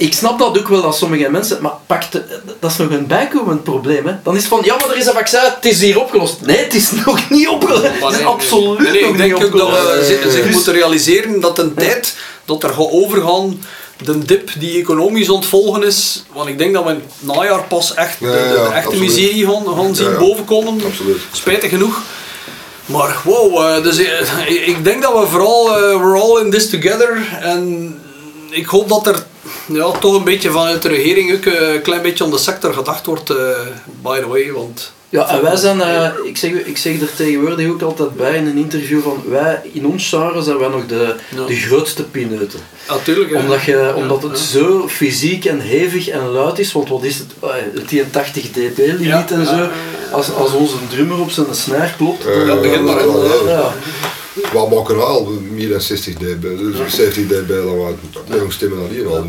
Ik snap dat ook wel dat sommige mensen, maar pak de- dat is nog een bijkomend probleem. Hè. Dan is het van, ja, maar er is een vaccin, het is hier opgelost. Nee, het is nog niet opgelost. Maar Het is nee, absoluut nee, nee, nog ik denk niet ook dat we opgelost. zich, Dus- moeten realiseren dat een tijd dat er gaat overgaan, de dip die economisch ontvolgen is, want ik denk dat we in het najaar pas echt de, echte absoluut. miserie gaan, gaan zien Ja, ja. bovenkomen. Absoluut. Spijtig genoeg. Maar wow, eh, dus, eh, ik- denk dat we vooral, eh, we're all in this together. En ik hoop dat er ja, toch een beetje vanuit de regering ook eh, een klein beetje aan de sector gedacht wordt, eh, by the way. Want Ja, en wij zijn, eh, ik, zeg, ik zeg er tegenwoordig ook altijd bij in een interview van, wij, in ons genre zijn wij nog de, Ja. de grootste pineuten. natuurlijk. eh, Omdat, je, omdat het ja. zo fysiek en hevig en luid is, want wat is het, het 1080 dB limiet Ja, en zo. ja. Als, als onze drummer op zijn snaar klopt, Ja, dan ja, begint maar, dan- ja. ja. We maken al meer dan 60 dB, dus 70 dB, dan wat jong stemmen dan hier al.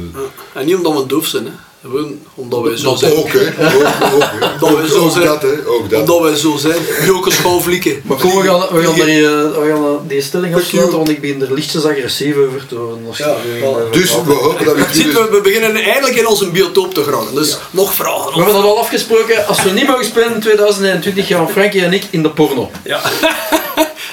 En niet omdat we doof zijn, hè. Gewoon omdat wij zo Dat zijn. ook, hè. Ook. Dat we zo zijn. dat, hè. Ook dat. Omdat wij zo zijn. Joke schouwvlieken. Maar kom, we gaan, we gaan, er, eh, we gaan eh, die stelling afsluiten, want ik begin er lichtjes agressief over te worden. Ja, wel. Dus we hopen dat we Ziet, hier... we, we beginnen eindelijk in onze biotoop te geraken. Dus nog vragen. We Nog hebben dat al afgesproken, als we niet mogen spelen in 2021 gaan Frankie en ik in de porno. Ja.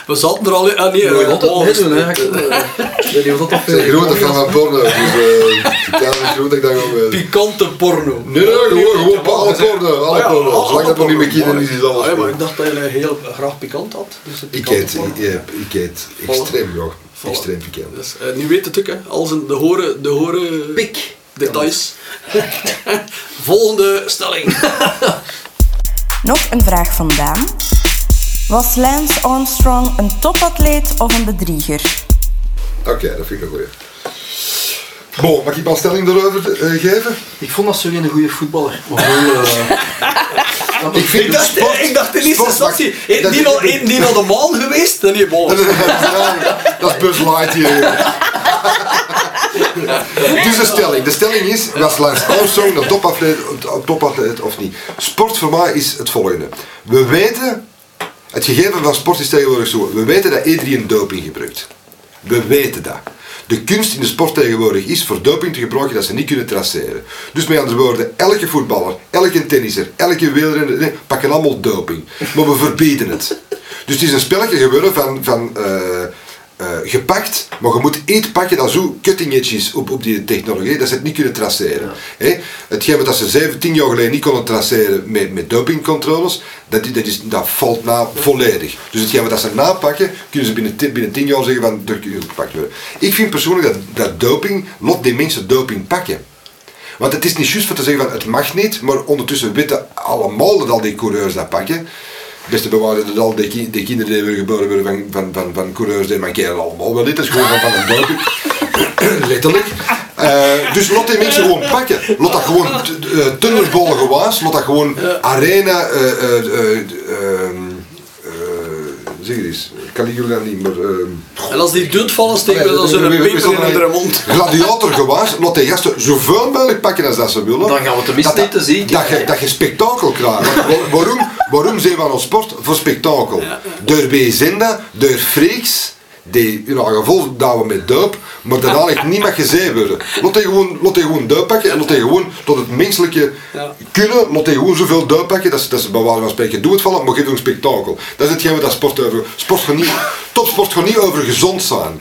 we zaten er al in. Ah, nee, We eh, altijd oh, meedoen, hè. we- Ik ik weet niet of dat Ik ben veel grote fan van porno, dus eh, ik het groot dat ik gewoon. Pikante porno. Nee, nee, gewoon, gewoon alle porno, alle ja, porno. Zolang dat nog niet meer porno. kinderen is, is alles ja, maar ik dacht dat je heel graag pikant had. Dus Ik eet, ik, eet- ik eet extreem graag. Extreem pikant. Dus, eh, nu weet het ook, hè. Als een, de horen, de horen Pik. details. Volgende stelling. Nog een vraag van Daan. Was Lance Armstrong een topatleet of een bedrieger? Oké, dat vind ik een goeie. Bon, mag ik een stelling erover eh, geven? Ik vond dat zo geen goede voetballer. Maar wel, eh, Ik vind Ik dacht, sport- ik dacht in eerste instantie, eh, die die de maan geweest? Dan niet, bon. Dat is, dat is Buzz Lightyear. Dus de stelling. De stelling is, was Lance Armstrong een topatleet, een topatleet of niet? Sport voor mij is het volgende. We weten, het gegeven van sport is tegenwoordig zo. We weten dat iedereen doping gebruikt. We weten dat. De kunst in de sport tegenwoordig is voor doping te gebruiken dat ze niet kunnen traceren. Dus met andere woorden, elke voetballer, elke tennisser, elke wielrenner pakken allemaal doping. Maar we verbieden het. Dus het is een spelletje geworden van, van eh, eh, gepakt, maar je moet iets pakken dat zo cutting edge is op, op die technologie, dat ze het niet kunnen traceren. Hè? Hetgeen wat ze 17 jaar geleden niet konden traceren met, met dopingcontroles, dat, dat, is, dat valt na volledig. Dus hetgeen wat ze napakken, kunnen ze binnen 10, binnen 10 jaar zeggen van, er kun je gepakt worden. Ik vind persoonlijk dat, dat doping, lot die mensen doping pakken. Want het is niet juist voor te zeggen van het mag niet, maar ondertussen weten allemaal dat al die coureurs dat pakken. Beste bewaarde dat al die, ki- die kinderen die weer geboren worden van, van, van, van coureurs, die mankeren allemaal wel dit. Is gewoon van, van een doping. Letterlijk. Eh, dus laat die mensen gewoon pakken. Laat dat gewoon uh, tunnelbollen gewaas. Laat dat gewoon arena... eh eh eh eh, zeg eens. Caligula niet, maar... ehm, En als die doet vallen, steken we dan zo'n peper in hun mond. Gladiator gewaas, laat die gasten zoveel mogelijk pakken als dat ze willen. Dan gaan we tenminste Dat- niet te zien Dat je, dat je spektakel krijgt. Waarom, waarom zijn we aan ons sport? Voor spektakel. Door BZenda, door freaks, die haar geval dat we met duip, maar daarna ligt niet meer gezegd worden. Laat die gewoon, laat die gewoon duip pakken en laat die gewoon tot het menselijke Ja. kunnen, laat die gewoon zoveel duip pakken, dat is, dat is bij wijze van spreken doe het vallen, maar geef een spektakel. Dat is hetgeen wat dat sport over. Sport gaat niet, topsport gaat niet over gezond zijn.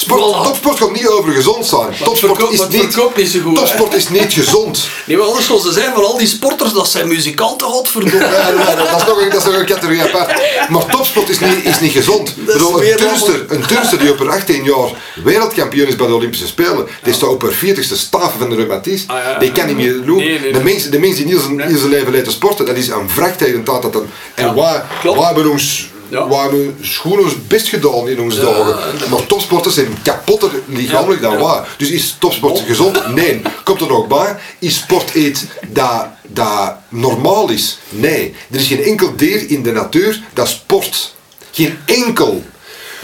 Sport, Voilà. Topsport gaat niet over gezond zijn. Topsport is niet, zo goed. Topsport is niet gezond. Nee, maar anders zoals ze zijn van al die sporters, dat zijn muzikanten, godverdomme. Ja, ja, dat is nog een, dat is nog een categorie apart. Maar topsport is niet, is niet gezond. Ik Dat is bedoel, een, turnster, een turnster die op haar 18 jaar wereldkampioen is bij de Olympische Spelen, die staat op haar 40ste staven van de reumatisme. Ah, ja. Die kan niet meer doen. Nee, nee, de, nee. mensen, de mensen die niet zijn, niet zijn leven laten sporten, dat is een wrak tegen dat dat een, En Ja, waar, waar hebben ons... Ja. We hebben schoon ons best gedaan in onze dagen. Maar topsporters zijn kapotter lichamelijk dan waar. Dus is topsport gezond? Nee. Komt er nog bij? Is sport iets dat, dat normaal is? Nee. Er is geen enkel dier in de natuur dat sport. Geen enkel.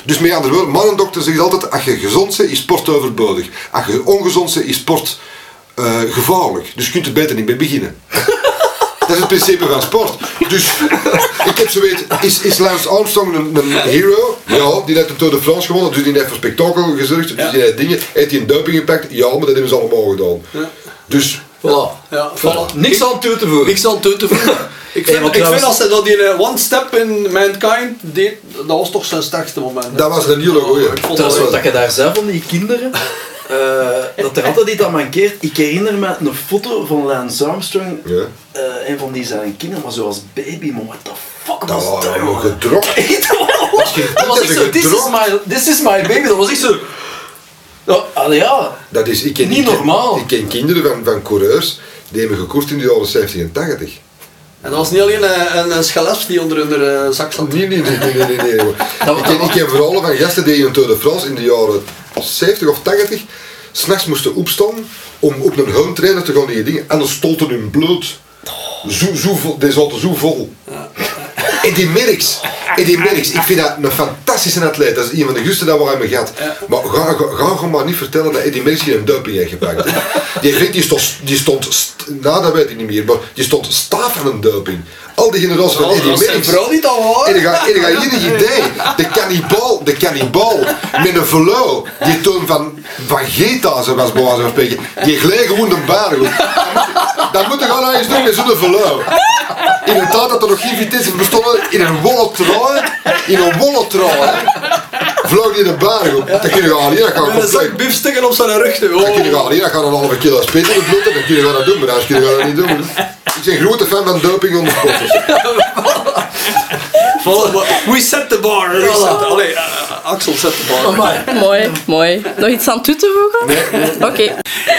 Dus met andere woorden, mannendokter zegt altijd, als je gezond bent, is sport overbodig. Als je ongezond bent, is sport eh, gevaarlijk. Dus je kunt er beter niet mee beginnen. Dat is het principe van sport. Dus ik heb zo weet, is, is Lance Armstrong een, een hero? Ja, die heeft de Tour de France gewonnen, dus die heeft voor spektakel gezorgd. Dus Ja. die heeft dingen, heeft hij een dumping gepakt? Ja, maar dat hebben ze allemaal gedaan. Dus Voilà. Ja, Voilà. voilà. Niks aan toe te voegen. Niks aan toe te voegen. Ik vind, Hey, ik vind als hij dat die eh, One Step in Mankind deed, dat was toch zijn sterkste moment. dat was een hele goeie. Ik vond Trouwens, dat wat dat je daar zei van die kinderen, eh, dat er altijd iets aan mankeert. Ik herinner me een foto van Lance Armstrong, Ja. eh, een van die zijn kinderen, maar zoals baby, maar what the fuck Dat was was dat, jongen? gedrok. Echt, Dat was echt zo, this is, my, this is my baby, dat was echt zo... Ja, allee, ja. Dat is, ik ken, Niet ik ken- normaal. Ik ken kinderen van, van coureurs die hebben gekoerst in de jaren 70 en 80. En dat was niet alleen een, een, die onder hun eh, zak zat. Nee, nee, nee, nee, nee, nee, nee. Dat- ik, ken, ik ken verhalen van gasten die in Tour de France in de jaren 70 of 80 s'nachts moesten opstaan om op een home trainer te gaan die dingen en dan stolten hun bloed. Zo, zo die zaten zo vol. Eddie Merckx, Eddie Merckx, ik vind dat een fantastische atleet. Dat is een van de gusten dat we hebben gehad. Maar ga, ga, maar niet vertellen dat Eddie Merckx hier een dumping heeft gepakt. hè. Die vent die stond, die stond st- nou dat weet ik niet meer, maar die stond staaf van een dumping. Al die generaties van Eddie Merckx. vrouw niet al hoor. En dan ga, en dan ga je een idee. De cannibal, de cannibal met een velo, die toen van, van Geta ze was bij wijze van spreken, die gleed gewoon de goed. Dat moet je gewoon eens doen met zo'n velo. In een tijd dat er nog geen vitesse bestonden, in een wollen in een wollen vloog die de baren op. Dan kun je gaan hier, dat gaat Met een zak biefstukken op zijn rug. Dan kun je gaan hier, dat gaat een halve kilo speten in het bloed, dan kun je dat doen, maar anders kun je dat niet doen. Ik ben een grote fan van doping onder sporters. We set the bar. We set, allee, eh, Axel zet de bar. Mooi, mooi. Nog iets aan toe te voegen? Oké.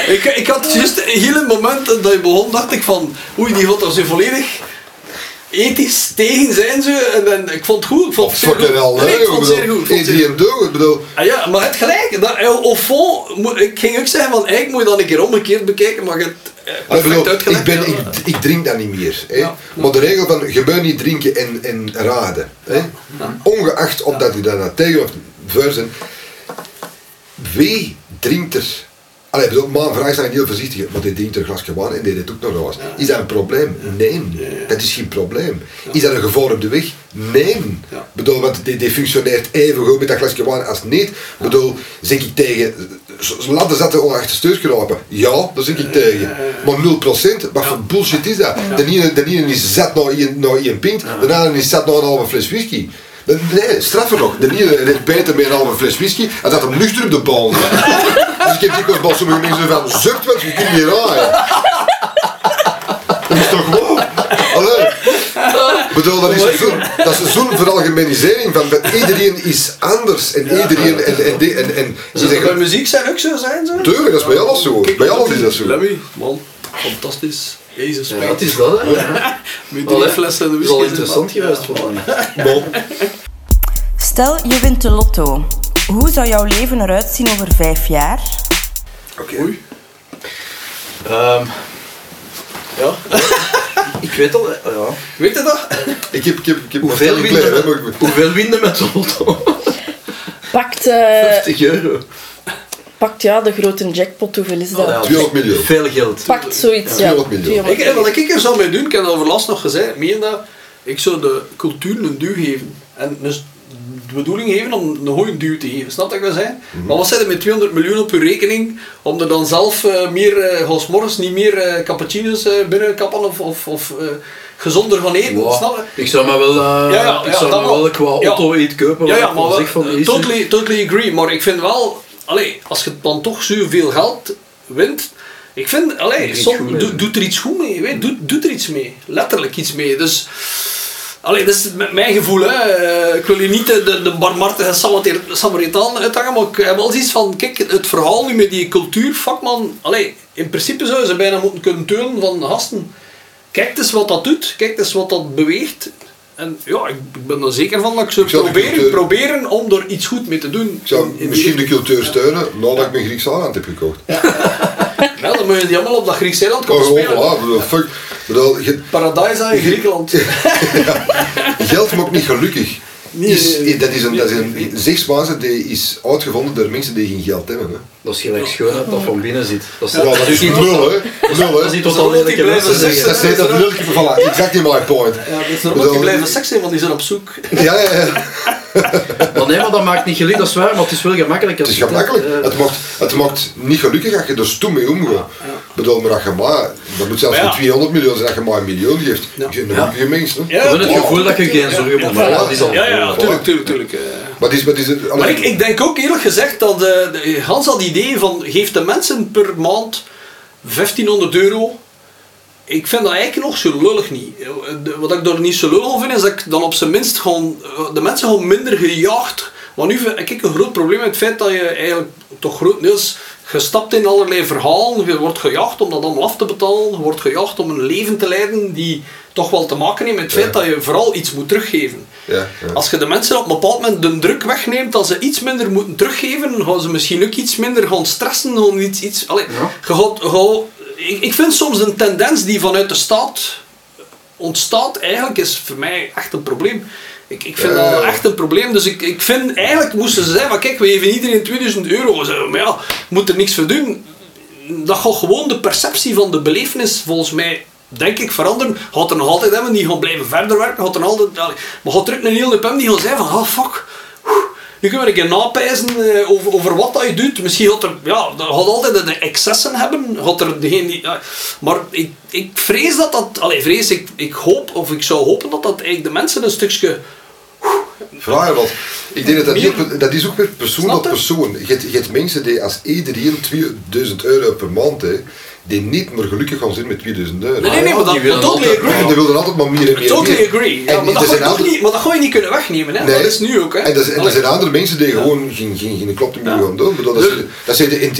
Ik, ik had juist een hele moment dat je begon, dacht ik van, oei, die gaat er zo volledig ethisch tegen zijn. Zo. En, dan ik vond het goed. Ik vond het zeer goed. hell, Nee, ik vond het zeer goed. het Doe, ik bedoel... Ah ja, maar het gelijk. Dat, eh, fond, moet- ik ging ook zeggen van eigenlijk moet je dat een keer omgekeerd bekijken, maar je hebt eh, Ik, bedoel, ben, ja. ik, ik drink dat niet meer. Hè. Ja. Maar de regel van je moet niet drinken en, en raden. Hè. Ongeacht of dat je daar tegen of voor zijn. Wie drinkt er? Allee, bedoel, mijn vraag is dan heel voorzichtig, want die drinkt een glasje wijn en die deed ook nog eens. Is dat een probleem? Nee, dat is geen probleem. Is dat een gevaar op de weg? Nee. Bedoel, want die, die functioneert even goed met dat glasje wijn als niet. Ik bedoel, zeg ik tegen, laten ze dat er achter stuur gerapen? Ja, daar zeg ik tegen. Maar 0%, wat voor bullshit is dat? De ene, de ene is zat naar één pint, de andere is zat naar een halve fles whisky. De- Nee, straffer nog. De ene heeft beter met een halve fles whisky en dat hem nuchter op de bal. dus ik heb dikwijls bij sommige mensen van, zucht wat, je kunt niet raaien. Dat is toch gewoon? Allee. Ik bedoel, dat is een zo'n, dat zo'n veralgemenisering van, van iedereen is anders en iedereen en, en, en, en, en Zou dat bij muziek zijn ook zo zijn? Zo? Tuurlijk, dat is bij alles zo. Kijk, Bij alles is dat zo. Lemmy, man, fantastisch. Jezus, Ja, wat is dat, hè? Ja. Met drie Allee, flessen Dat is interessant geweest voor mij. Bon. Stel, je wint de lotto. Hoe zou jouw leven eruit zien over vijf jaar? Oké. Oei. Ehm, Ja. ik weet al, ja. Weet je dat? Ik heb, ik heb, ik heb Hoeveel klein, winnen, hoeveel winnen met zo'n lotto? Pakt, eh, 50 euro. Pakt ja, de grote jackpot, hoeveel is dat? Oh, ja, 200 miljoen. Veel geld. Pakt zoiets, ja. 200 miljoen. 200 Ik, wat ik er zou mee doen, ik heb dat overlast nog gezegd, meen dat, ik zou de cultuur een duw geven. En dus de bedoeling geven om een goede duw te geven, snap wat ik wil zeggen? Maar wat zit er met 200 miljoen op je rekening, om er dan zelf eh, meer, eh als morgens niet meer eh, cappuccino's eh, binnenkappen of, of, of eh, gezonder gaan eten, Wow. snap je? Ik zou me wel, eh, Ja, ja, ik ja, zou dat me wel. wel qua Ja. auto iets kopen. Ja, ja, ik maar wel wel, zeg van eh, totally, totally agree. Maar ik vind wel, allee, als je dan toch zoveel geld wint, ik vind, allee, Doe er iets som, goed mee. doe, doe er iets goed mee, weet, doe, doe er iets mee, letterlijk iets mee. Dus, allee, dat is met mijn gevoel, hè. Eh, ik wil hier niet de, de, de barmhartige Samaritaan- Samaritaan uithangen, maar ik heb wel zoiets van, kijk, het verhaal nu met die cultuurvakman, allee, in principe zou ze bijna moeten kunnen teunen van gasten. Kijk eens wat dat doet, kijk eens wat dat beweegt. En ja, ik ben er zeker van dat ik de proberen, cultuur- proberen om er iets goed mee te doen. Ik zou In- misschien de cultuur steunen nadat ik mijn Griekse eiland heb gekocht. Ja, dan moet je die allemaal op dat Griekse eiland Maar komen gewoon, spelen. bedoel, fuck. Bedoel, je- in Griekenland. geld maakt niet gelukkig. Nee, Is- nee, nee. dat is een, dat is een zegsmaze die is uitgevonden door mensen die geen geld hebben. Hè. Dat is gelijk schoonheid dat van binnen zit. Dat is, Ja, dat is niet nul, hè. Nul, Dat is hè. niet totaal Zodat die lelijke mensen zeggen. Dat is dat lulke voilà, exactly my point. Ja, dat is die blijven seks zijn, want die zijn op zoek. Ja, ja, ja. Maar nee, maar dat maakt niet gelukkig, dat is waar, maar het is wel gemakkelijk. Het is gemakkelijk. eh, Het maakt, het maakt niet gelukkig als je er stoem mee omgaat. Ik bedoel, maar dat je maar, dat moet zelfs niet 200 miljoen zijn, dat je maar een miljoen geeft. Ja. Ik ben een gelukkige mens. Hè. Ja, Ik heb het gevoel dat je geen zorgen moet maken. Ja, ja, tuurlijk, tuurlijk, eh. Het is, maar het is, het- Maar ik, ik denk ook eerlijk gezegd dat de, Hans dat idee van geef de mensen per maand 1500 euro. Ik vind dat eigenlijk nog zo lullig niet. Wat ik daar niet zo lullig van vind, is dat ik dan op zijn minst gewoon eh, de mensen gewoon minder gejaagd. Want nu vind ik een groot probleem met het feit dat je eigenlijk toch grotendeels gestapt in allerlei verhalen. Je wordt gejaagd om dat allemaal af te betalen. Je wordt gejaagd om een leven te leiden die toch wel te maken heeft met het feit Ja. dat je vooral iets moet teruggeven. Ja, ja. Als je de mensen op een bepaald moment de druk wegneemt dat ze iets minder moeten teruggeven, gaan ze misschien ook iets minder gaan stressen. Gaan iets, iets, allee, Ja. je gaat, je gaat- ik, ik vind soms een tendens die vanuit de staat ontstaat, eigenlijk is voor mij echt een probleem. Ik, ik vind Ja. dat echt een probleem. Dus ik, ik vind eigenlijk moesten ze zeggen: van, kijk, we geven iedereen 2000 euro. Maar ja, moet er niks voor doen. Dat gaat gewoon de perceptie van de belevenis volgens mij. Denk ik veranderen. Gaat er nog altijd hebben die gaan blijven verder werken. Gaat er nog altijd, maar gaat er ook een hele pem die gaan zeggen van, oh fuck, nu kunnen we een keer napijzen eh, over, over wat dat je doet. Misschien gaat er, ja, dat gaat altijd de excessen hebben. Gaat er degene die, ja, maar ik, ik vrees dat dat, allee, vrees, ik, ik hoop, of ik zou hopen dat dat eigenlijk de mensen een stukje, Vraag je wat. Ik denk dat dat, Meer- op- dat is ook weer persoon je? persoon. Je hebt, je hebt mensen die als iedereen 2000 euro per maand heeft, die niet meer gelukkig gaan zijn met 2000 euro. Nee, nee, nee, ja, maar dat, die totally altijd- agree. En die willen altijd maar meer en meer. Totally agree. Ja, En maar, dat ga zijn andere- niet, maar dat ga je niet kunnen wegnemen. Hè? Nee. Dat is nu ook. Hè? En, dat, is- en er zijn andere mensen die gewoon geen, geen, geen klop meer Ja. gaan doen. Dat zijn- dat zijn de- in,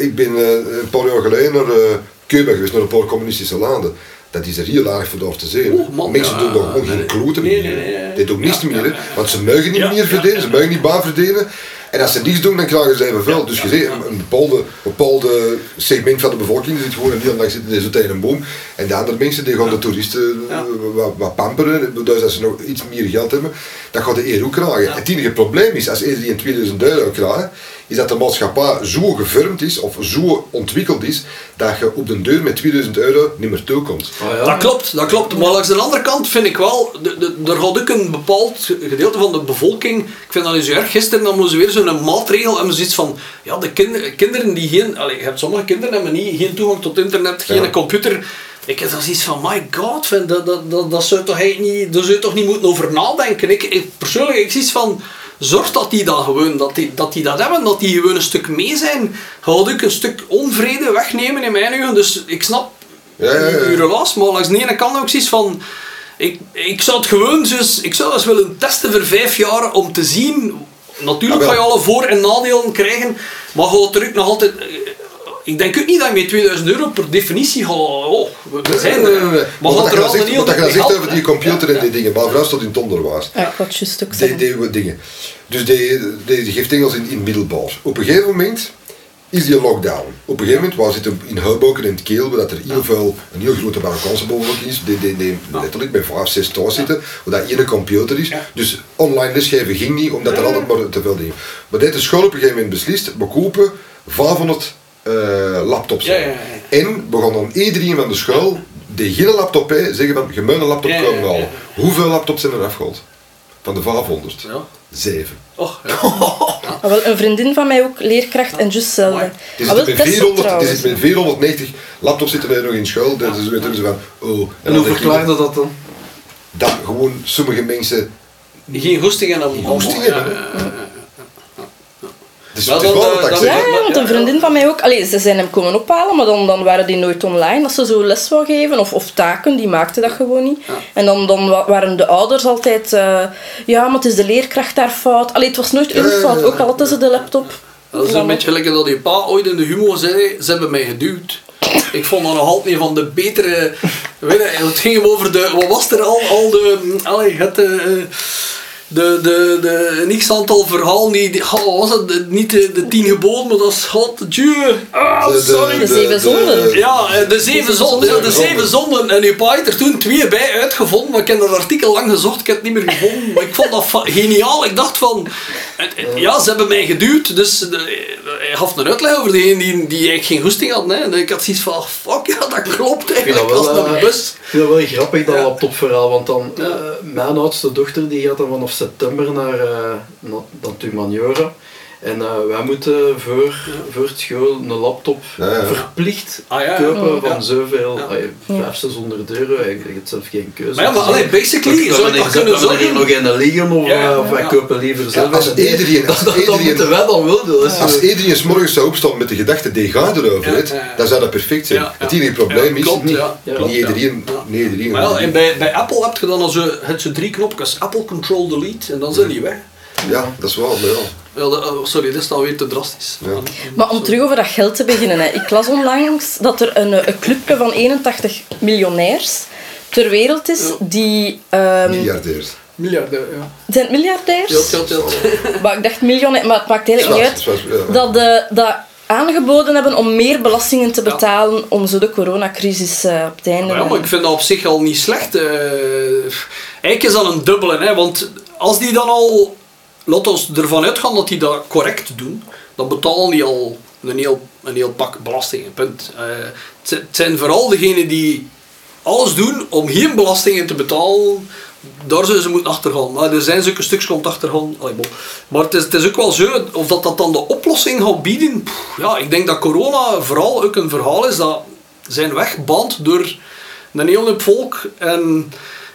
ik ben eh, een paar jaar geleden naar eh, Cuba geweest, naar een paar communistische landen. Dat is er heel erg voor daar te man, mensen ja, doen daar gewoon nee, geen kloten nee, meer. nee, nee. Die doen niets Ja, meer, hè. want ze mogen niet Ja, meer ja, verdienen, ja. ze mogen niet baan verdienen. En als ze niets doen, dan krijgen ze evenveel. dus je ziet, een, een bepaalde, bepaalde segment van de bevolking die zit gewoon een hele dag zitten die zo tegen een boom. En de andere mensen die gaan de toeristen Ja. eh, wat, wat pamperen, dus als ze nog iets meer geld hebben, dan gaat de eer ook krijgen. Het enige probleem is, als iedereen 2000 euro krijgt, is dat de maatschappij zo gevormd is, of zo ontwikkeld is, dat je op de deur met 2000 euro niet meer toekomt. Ah, ja. Dat klopt, dat klopt. Maar langs de andere kant vind ik wel, de, de, er gaat ook een bepaald gedeelte van de bevolking, ik vind dat niet zo erg, gisteren dan moesten we weer zo'n maatregel en we zoiets van, ja, de kinder, kinderen die geen, allez, je hebt sommige kinderen hebben niet, geen toegang tot internet, geen Ja. computer. Ik heb dan zoiets van, my god, vind, dat, dat, dat, dat zou toch niet, daar zou je toch niet moeten over nadenken. Ik, ik persoonlijk, ik zie iets van, zorg dat die dat gewoon, dat die dat, die dat hebben, dat die gewoon een stuk mee zijn. Gaat ook een stuk onvrede wegnemen in mijn ogen. Dus ik snap Ja, ja, ja. uw relaas, maar langs de ene kant ook zoiets van... Ik, ik zou het gewoon dus, ik zou eens willen testen voor vijf jaar om te zien... Natuurlijk Ah, ga je alle voor- en nadelen krijgen, maar gaat er ook nog altijd... eh, ik denk ook niet dat je met 2000 euro per definitie gaat... Oh, we zijn Nee, er. nee, nee, nee. Maar Wat gaat je er al zegt- niet wat je zegt over die computer Ja, en die dingen. Maar vrouw stond in het onderwijs. Ja, ik had juist ook Die, dingen. Dus die, die, die geeft Engels in, in middelbaar. Op een gegeven moment is die lockdown. Op een gegeven moment, waar zitten in Hoboken in het Keel, waar dat er heel veel, een heel grote Marokkaanse bevolking is, die, die, die letterlijk bij vijf, zes thuis zitten, waar dat één computer is. Ja. Dus online lesgeven ging niet, omdat er altijd maar te veel dingen. Maar dit de school op een gegeven moment beslist, we kopen 500 eh, laptops. Ja, ja, ja. En we gaan dan iedereen van de school, die geen laptop heeft, zeggen van, je moet een laptop komen ja, ja. halen. Hoeveel laptops zijn er afgehaald? Van de 500? Ja. Zeven. Och, ja. Ah, wel, een vriendin van mij ook, leerkracht en juist. Die Ah, zit wel, met Tessa 400, die trouwens. zit met 490 laptops zitten er nog in school. Dus ze weten ze van, oh. En hoe verklaarde dat dan? Dat gewoon sommige mensen... Geen goesting en dan... goesting Ja, hebben, ja, ja, ja. Dus Wel, wel eh, dat zeg. Ja, want een vriendin van mij ook. Allee, ze zijn hem komen ophalen, maar dan, dan waren die nooit online als ze zo les wou geven. Of, of taken, die maakten dat gewoon niet. En dan, dan wa- waren de ouders altijd... eh, ja, maar het is de leerkracht daar fout. Allee, het was nooit hun fout, ook al hadden ze de laptop. Dat is een beetje gelijk dat die pa ooit in de humor zei, ze hebben mij geduwd. Ik vond dat nog altijd een van de betere... Weet je, het ging hem over de... Wat was er al? Al de... Allee, het... eh, de, de, de, een x-aantal verhalen die... die- Oh, was het? De- niet de, de tien geboden, maar dat is... God, Dieu. Ah, sorry. De zeven zonden. Ja, eh, de zeven zonden. Ja, de zeven zonden. En uw pa heeft er toen twee bij uitgevonden. Maar ik heb dat artikel lang gezocht. Ik heb het niet meer gevonden. Maar ik vond dat geniaal. Ik dacht van... Ja, ze hebben mij geduwd. Dus de, hij gaf een uitleg over degene die, die eigenlijk geen goesting had. Hè. Ik had zoiets van... Fuck, ja, dat klopt eigenlijk. dat Als wel, een eh, bus. Ik vind dat wel grappig, dat Ja. laptopverhaal, want dan, eh, mijn oudste dochter die gaat dan vanaf september naar, eh naar, naar Tumaniora. En eh, wij moeten voor, voor het school een laptop Ja, ja. verplicht Ah, ja, ja. kopen Ja. van zoveel, Ja. ja. 500, 600 euro. Ik heb zelf geen keuze. Maar ja, maar allee, basically we zou hier- kunnen hebben hier nog zorgen... een liggen of, Ja, ja, eh, of wij ja. kopen liever zelf. als En nee, iedereen- als dat, iedereen- moeten wij dan wel doen. Als iedereen 's morgens zou opstaan met de gedachte, die gaat erover, Ja, het, ja, ja. dan zou dat perfect zijn. Ja, ja. Het enige probleem Ja, is, klopt, niet, iedereen... Niet iedereen Maar en bij, bij Apple heb je dan al zo, het zo drie knopjes. Apple Control Delete. En dan zijn die weg. Ja, dat is wel, maar ja. Ja, dat- oh, sorry, dit is alweer te drastisch. Ja. Maar om terug over dat geld te beginnen. Hè. Ik las onlangs dat er een, een clubje van 81 miljonairs ter wereld is Ja. die... ehm, Miljardairs. Miljarden, ja. zijn het miljardairs? Telt, telt, telt. Maar ik dacht miljonair, maar het maakt eigenlijk niet uit. Ja. Dat, de, dat aangeboden hebben om meer belastingen te betalen om zo de coronacrisis eh, op het einde... Maar ja, maar ik vind dat op zich al niet slecht. eh. eigenlijk is dat een dubbele, hè, want als die dan al, laat ons ervan uitgaan dat die dat correct doen, dan betalen die al een heel, een heel pak belastingen. Punt. Eh, het zijn- vooral degenen die alles doen om geen belastingen te betalen. Daar zullen ze moeten achtergaan. Maar er zijn zulke stukjes komt achtergaan. Allee. Maar het is, het is ook wel zo, of dat, dat dan de oplossing gaat bieden. ja, ik denk dat corona vooral ook een verhaal is dat zijn weg door een heel volk. En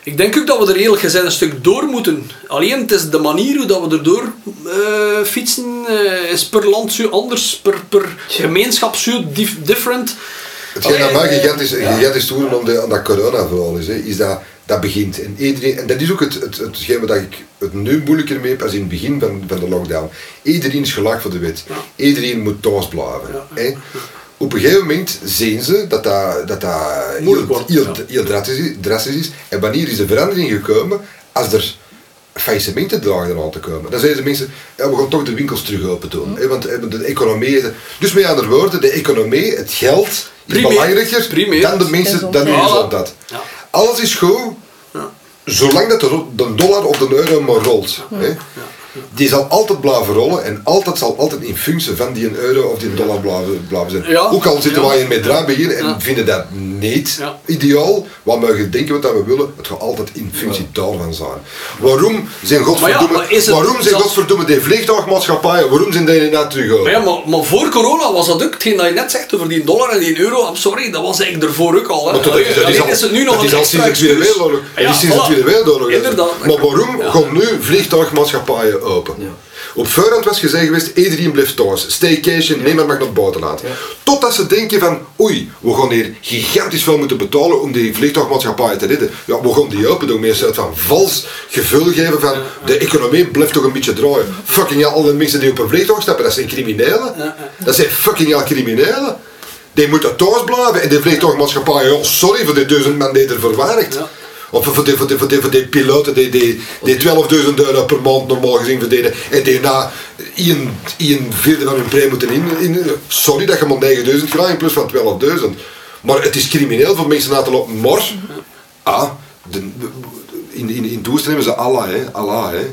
ik denk ook dat we er eerlijk gezegd een stuk door moeten. Alleen het is de manier hoe dat we erdoor eh fietsen eh, is per land zo anders, per, per gemeenschap zo dif- different. Hetgeen dat mij eh, gigantisch, ja. gigantisch toeren om de, dat corona-verhaal is, hè, is dat dat begint. En, iedereen, en dat is ook het, het, hetgeen wat ik het nu moeilijker mee heb als in het begin van, van de lockdown. Iedereen is gelijk voor de wet. Iedereen moet thuis blijven. hè. Op een gegeven moment zien ze dat dat, dat, dat heel, Moeilijk wordt, heel, ja. heel drastisch, drastisch is. En wanneer is de verandering gekomen? Als er faillissementen dragen aan te komen. Dan zeiden mensen, ja, we gaan toch de winkels terug open doen. hè, Want de economie... Dus met andere woorden, de economie, het geld, is Primeer. belangrijker Primeer. dan de mensen, dan. Ja. Alles is goed, Ja. zolang dat de dollar of de euro maar rolt. Hè. Die zal altijd blijven rollen en altijd zal altijd in functie van die euro of die dollar blijven, blijven zijn. Ja. Ook al zitten Ja. wij in met draaibeheer en Ja. vinden dat niet ideaal, wat mogen denken wat dat we willen, het gaat altijd in functie daarvan zijn. Waarom zijn godverdomme, maar is het- waarom zijn godverdomme die vliegtuigmaatschappijen, waarom zijn die net terug? Maar ja, maar, maar voor corona was dat ook hetgeen dat je net zegt over die dollar en die euro. I'm sorry, dat was eigenlijk ervoor ook al. Hè. Maar dat is, dat het nu nog dat is al sinds de Tweede. Wereldoorlog. Ja, de. Tweede Wereldoorlog. Maar waarom gaan nu vliegtuigmaatschappijen open? Op voorhand was gezegd geweest, iedereen blijft thuis. Staycation, niemand mag naar het buitenland. Totdat ze denken van, oei, we gaan hier gigantisch veel moeten betalen om die vliegtuigmaatschappijen te redden. Ja, we gaan die open doen soort van vals gevoel geven van, de economie blijft toch een beetje draaien. Fucking al die mensen die op een vliegtuig stappen, dat zijn criminelen. Dat zijn fucking hell criminelen. Die moeten thuis blijven en die vliegtuigmaatschappij, ja, sorry voor die duizend man die er verwaardigt. Of voor die, die, die, piloten die, die, die 12.000 euro per maand normaal gezien verdienen en die na een, vierde van hun premie moeten in. Sorry dat je maar 9.000 krijgt in plus van 12.000. Maar het is crimineel voor mensen na te lopen. Maar, ah, de, in, in, in ze Allah, hè, Allah, hè.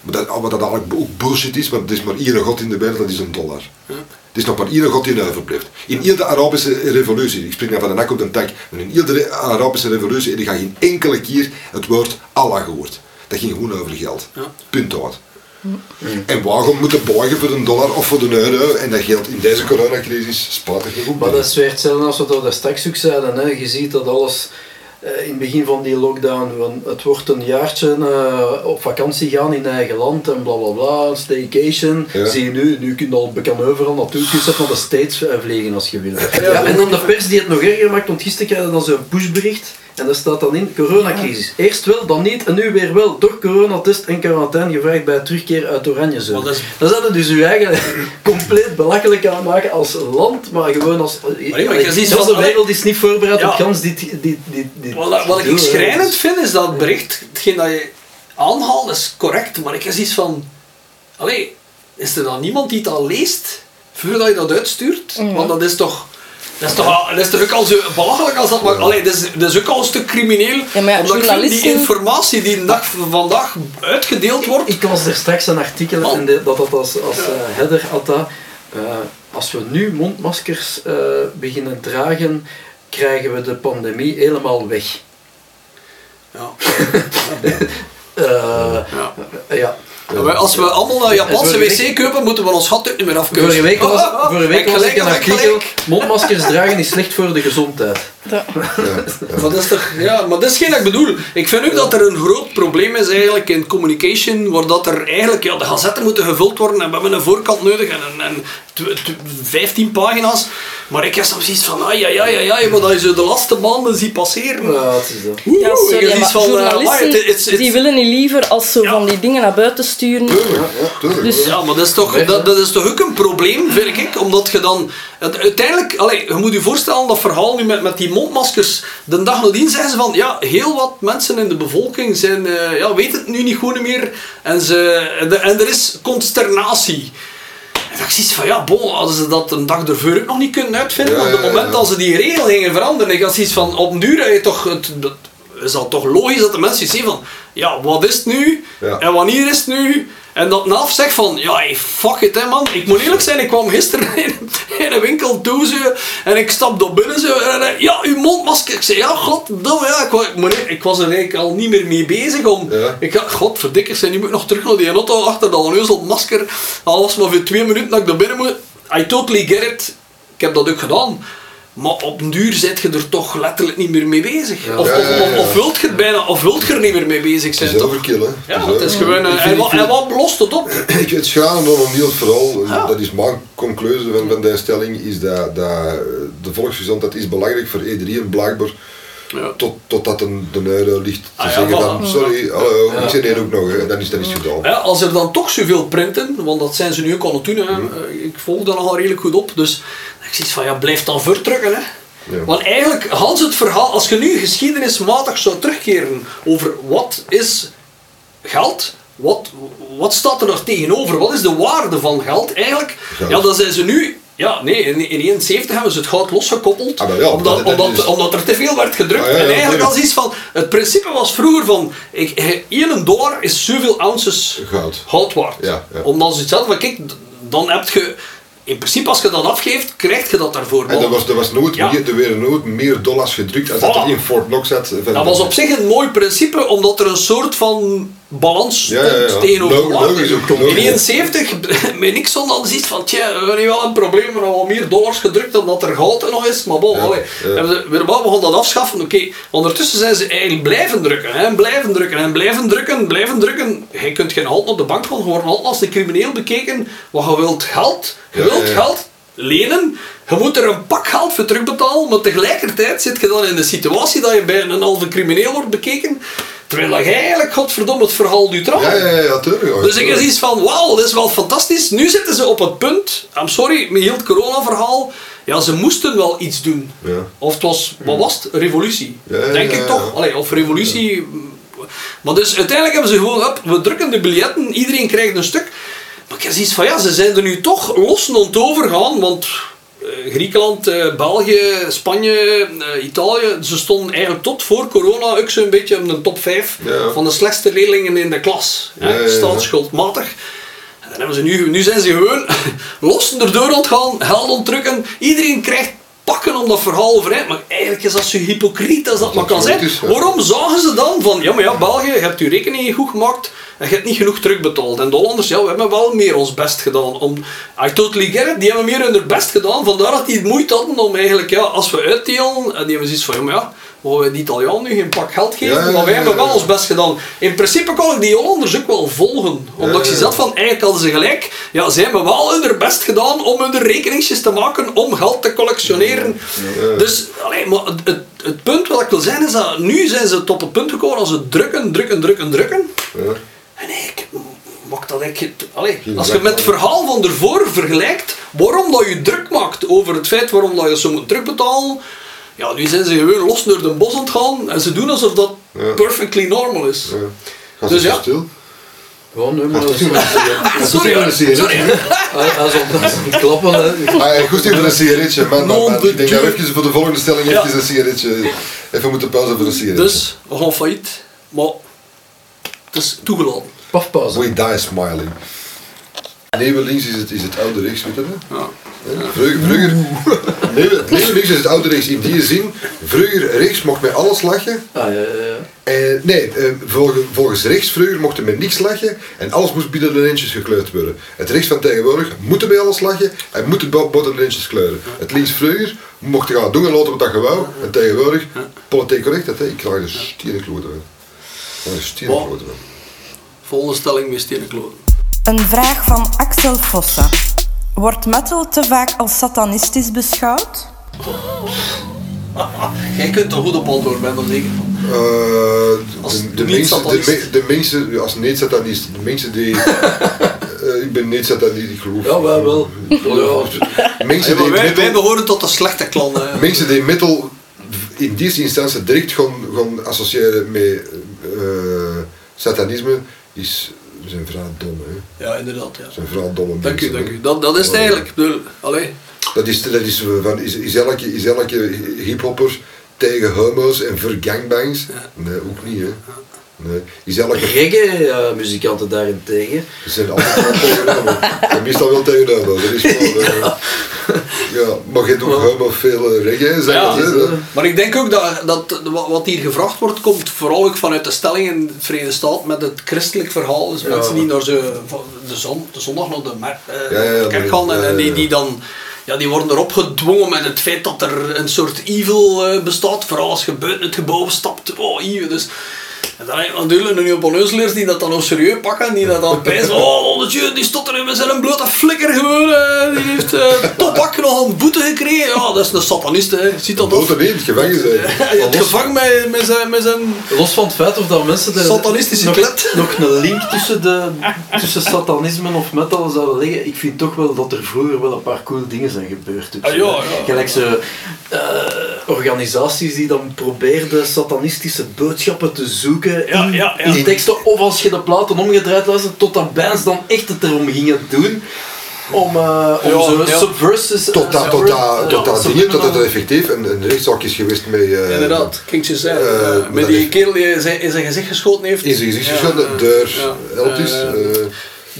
Maar dat, wat dat eigenlijk ook bullshit is, want het is maar één god in de wereld, dat is een dollar. Het is nog maar één god die overblijft. In de Arabische revolutie, ik spreek nou van de nek op de tak, maar in de Arabische revolutie heb je geen enkele keer het woord Allah gehoord. Dat ging gewoon over geld. Ja. Punt uit. En waarom moeten buigen voor een dollar of voor de euro? En dat geldt in deze coronacrisis spatig genoeg. Maar dat is weer hetzelfde als wat we daar straks ook zeiden. Hè. Je ziet dat alles in het begin van die lockdown, van het wordt een jaartje eh, op vakantie gaan in eigen land en bla bla bla, staycation. Ja. Zie je nu, nu kun je al bekend overal naartoe, je kunt zelfs naar de States eh, vliegen als je wil. Ja, en dan de pers die het nog erger maakt, want gisteren je dan zo'n pushbericht en daar staat dan in coronacrisis. Eerst wel, dan niet en nu weer wel. Door coronatest en quarantaine gevraagd bij terugkeer uit oranje zone. Maar dat is- Dan zouden dus u eigen compleet belachelijk aan maken als land, maar gewoon als... nee, maar je ziet de wereld is niet voorbereid Ja. op gans dit... dit, dit, dit Wat, wat ik schrijnend vind is dat bericht, hetgeen dat je aanhaalt is correct, maar ik heb zoiets van, allee, is er dan niemand die het al leest voordat je dat uitstuurt? Want dat is toch, dat is toch, al- dat is toch ook al zo belachelijk als dat maar, allee, dat is, dat is ook al een stuk crimineel, Ja, maar ja, omdat die informatie die de dag van vandaag uitgedeeld wordt, Ik las er straks een artikel en de- dat dat als, als eh, header had dat, eh, als we nu mondmaskers eh, beginnen dragen, krijgen we de pandemie helemaal weg. ja. Eh, Ja. ja. Ja, maar Als we allemaal een Japanse week- wc kopen, moeten we ons gat niet meer afkeuzen. Vorige week was, vorige week was ik een heb artikel, mondmaskers dragen is slecht voor de gezondheid. Ja. Maar dat is toch, ja, maar dat is geen wat ik bedoel. Ik vind ook dat er een groot probleem is eigenlijk in communication, waar dat er eigenlijk, ja, de gazetten moeten gevuld worden en we hebben een voorkant nodig en, en, en tw- tw- 15 pagina's. Maar ik heb soms iets van, ah ja, ja, ja, ja, maar dat je zo de laatste maanden ziet passeren. Ja, het is dat. Oeh, Ja, ik sorry, heb maar iets van, eh, journalisten die willen niet liever als zo Ja. van die dingen naar buiten sturen. Tuurlijk, ja, tuurlijk. Dus- Ja, maar dat is, toch, dat, dat is toch ook een probleem, vind ik. Omdat je dan... Uiteindelijk, allee, je moet je voorstellen, dat verhaal nu met, met die mondmaskers. De dag nadien zeggen ze van, ja, heel wat mensen in de bevolking zijn, eh, ja, weten het nu niet goed meer. En, ze, en, de- en er is consternatie. En dat ik zoiets van, ja, bon, hadden ze dat een dag ervoor ook nog niet kunnen uitvinden. Ja, op het moment dat ze die regel gingen veranderen. Ik had zoiets van, op een duur je toch... Het, dat, is dat toch logisch dat de mensen zien van, ja, wat is het nu? En wanneer is het nu? En dat Naf zegt van, ja, hey, fuck it, hè, man. Ik moet eerlijk zijn, ik kwam gisteren in, in een winkel toe zo, en ik stapte op binnen zo, en hij, ja, uw mondmasker. Ik zei, ja, goddomme, ja, ik, wa- ik, was er eigenlijk al niet meer mee bezig om. Ja. Ik had, godverdikke, zijn nu moet ik nog terug naar die auto achter dat neus masker. Al was maar voor twee minuten dat ik naar binnen moet. I totally get it. Ik heb dat ook gedaan. Maar op een duur zit je er toch letterlijk niet meer mee bezig. Of, Ja, of, ja, ja, ja. of, of wilt je het bijna, of wilt je er niet meer mee bezig Het zijn, is toch? overkill, hè. Ja, het is gewoon... Eh, en, wat, en wat lost het op? Ik, het schade van een heel vooral, dat is mijn conclusie van, van deze stelling, is dat, dat de volksgezondheid is belangrijk voor iedereen, blijkbaar. Ja. Tot, totdat een, de euro ligt te Ah ja, zeggen dan, sorry, hallo, Ja. ik zit hier ook nog, hè. dan is dat niet gedaan. Ja, als er dan toch zoveel printen, want dat zijn ze nu ook aan het doen, hè. Eh, ik volg daar nogal redelijk goed op, dus ik zie van ja, blijf dan verdrukken. Hè. Ja. Want eigenlijk, Hans, het verhaal, als je nu geschiedenismatig zou terugkeren over wat is geld, wat, wat staat er nog tegenover, wat is de waarde van geld eigenlijk, Geld. ja, dan zijn ze nu. Ja, nee, in, in 71 hebben ze het goud losgekoppeld, Ah, ja, omdat, dat- dat omdat, is- omdat er te veel werd gedrukt. Ah, ja, ja, en eigenlijk als iets van, het principe was vroeger van, ik, eh, 1 dollar is zoveel ounces Goud. goud waard. Omdat ze het zelf kijk, dan heb je, in principe als je dat afgeeft, krijg je dat daarvoor. En er was, er was nooit, meer, er werden nooit meer dollars gedrukt als dat er in Fort Knox zat. Dat was op zich een mooi principe, omdat er een soort van balans Ja, stond ja, ja. tegenover logisch In logisch. 71, met Nixon dan ziet van, tja, we hebben hier wel een probleem, we hebben wel meer dollars gedrukt dan dat er goud er nog is, maar bon, allee, weer wel begonnen dat afschaffen, oké. Ondertussen zijn ze eigenlijk blijven drukken, hè, en blijven drukken, en blijven drukken, blijven drukken. Je kunt geen halt op de bank van, je wordt altijd als een crimineel bekeken, wat je wilt geld, je wilt geld, lenen. Je moet er een pak geld voor terugbetalen, maar tegelijkertijd zit je dan in de situatie dat je bij een halve crimineel wordt bekeken. Terwijl dat eigenlijk, godverdomme, het verhaal neutraal Ja, ja, ja, ja, tuurlijk. Dus ik heb iets van, wauw, dat is wel fantastisch. Nu zitten ze op het punt, I'm sorry, met heel het corona-verhaal, ja, ze moesten wel iets doen. Ja. Of het was, wat was het? Revolutie. Ja, Denk ik toch. Allee, of revolutie. Maar dus uiteindelijk hebben ze gewoon, up, we drukken de biljetten, iedereen krijgt een stuk. Maar ik heb zoiets van, ja, ze zijn er nu toch los en overgaan, want Griekenland, eh, België, Spanje, eh, Italië, ze stonden eigenlijk tot voor corona ook zo'n beetje in de top 5 Ja. van de slechtste leerlingen in de klas. Ja, ja. Staatsschuldmatig. En dan hebben ze nu, nu zijn ze gewoon los erdoor aan het gaan, geld ontdrukken. Iedereen krijgt pakken om dat verhaal overeind. Maar eigenlijk is dat zo hypocriet als dat maar kan zijn. is. Waarom zagen ze dan van, ja maar ja, België, je hebt je rekening goed gemaakt en je hebt niet genoeg terugbetaald. En de Hollanders, ja, we hebben wel meer ons best gedaan. Om, I totally get it, die hebben meer hun best gedaan. Vandaar dat die het moeite hadden om eigenlijk, ja, als we uitdelen, en die hebben zoiets van, ja maar ja, mogen we die Italiaan nu geen pak geld geven? Ja, ja, maar wij hebben wel ons best gedaan. In principe kan ik die Hollanders ook wel volgen. Omdat ja. zat van, eigenlijk hadden ze gelijk. Ja, ze hebben wel hun best gedaan om hun rekeningsjes te maken om geld te collectioneren. Dus, allee, maar het, het, het punt wat ik wil zeggen is dat nu zijn ze tot het punt gekomen als ze drukken, drukken, drukken, drukken. Ja. En ik maak dat eigenlijk... Allee, als je met het verhaal van ervoor vergelijkt, waarom dat je druk maakt over het feit waarom dat je zo moet terugbetalen, ja, nu zijn ze gewoon los door de bos aan het gaan en ze doen alsof dat Ja. perfectly normal is. Ja. Dus ja. stil. Gewoon, nee, maar dat is Sorry, Sorry, maar hoor. een sigaret. sorry. Hij hij zal dat is niet klappen, hè. Ah, ik moest even een sigaretje, man. Ik denk dat we even voor de volgende stelling Ja. even een sigaretje... Even moeten pauze voor een sigaretje. Dus, we gaan failliet. Maar, het is toegelaten. Pafpauze. We die smiling. Nieuwe links is het, is het oude rechts, weet je dat? Ja. Vroeger, links is het oude rechts in die zin. Vroeger rechts mocht met alles lachen. Ah, ja, ja, ja. En, nee, eh, volgens, volgens rechts vroeger mochten met niks lachen en alles moest binnen de lintjes gekleurd worden. Het rechts van tegenwoordig moeten bij alles lachen en moeten bo- boven de lintjes kleuren. Het links vroeger mocht gaan doen en laten wat dat je wou. En tegenwoordig, politiek correct, dat, hè, ik krijg de stierenkloten uit. Ik krijg uit. Volgende stelling met stenen kloten. Een vraag van Axel Fossa. Wordt metal te vaak als satanistisch beschouwd? Jij kunt er goed op antwoorden, ben ik zeker van. Eh, Als de, de, niet mensen, de, satanist. de als niet-satanist, de mensen die... eh, ik ben niet-satanist, ik geloof... Ja, wij wel. Ja. Mensen die wij, wij metal, behoren tot de slechte klan. hè. mensen die metal in deze instantie direct gaan, gaan associëren met eh, satanisme, is, zijn vrij dom. Hè. Ja, inderdaad. Ja. Zijn vrij domme Dank u, mensen, dank hè. u. Dat, dat is het eigenlijk. Ik bedoel, allee. Dat is, dat is, van, is, is elke, is elke hiphopper tegen homo's en voor gangbangs? Nee, ook niet. Hè. Nee. Is elke Reggae-muzikanten daarentegen. Ze zijn altijd wel. En meestal wel tegen homo. Dat is gewoon... eh, ja, maar je doet homo veel eh, reggae, zeg Ja, hè, eh, Maar ik denk ook dat, dat wat hier gevraagd wordt, komt vooral ook vanuit de stelling in de Verenigde Staten met het christelijk verhaal. Dus mensen die naar ze, de, zon, de zondag naar de mer- eh, Ja, ja, ja, kerk gaan en, ja, en die, die dan ja, die worden erop gedwongen met het feit dat er een soort evil eh, bestaat. Vooral als je buiten het gebouw stapt. Oh, evil. Dus, en dan heb je natuurlijk op onneuzelaars die dat dan ook serieus pakken. Die dat dan pijzen. Oh, dat je, die stond er met zijn blote flikker gewoon. eh, die heeft uh, topak nog een boete gekregen. Ja, dat is een satanist. Hè. Ziet dat toch? er niet, gevangen zijn. Gevangen met, met, zijn, met zijn... Los van het feit of dat mensen er Satanistische nog, klet. nog een link tussen, de, tussen satanisme of metal zouden leggen, ik vind toch wel dat er vroeger wel een paar coole dingen zijn gebeurd. ook Ah, zo. ja, ja. Gelijk zo eh, organisaties die dan probeerden satanistische boodschappen te zoeken Ja, in, ja, ja. in teksten, of als je de platen omgedraaid luistert, tot dat bands dan echt het erom gingen doen. Om, eh om Ja, zo ja. subversive... Tot dat, tot dat, tot dat ding, tot dat er effectief een, een rechtszaak is geweest met... eh, Inderdaad, King's zijn. eh, Uh, met die heeft- kerel die zijn- in zijn gezicht geschoten heeft. In zijn gezicht Ja, geschoten door ja. Eltis.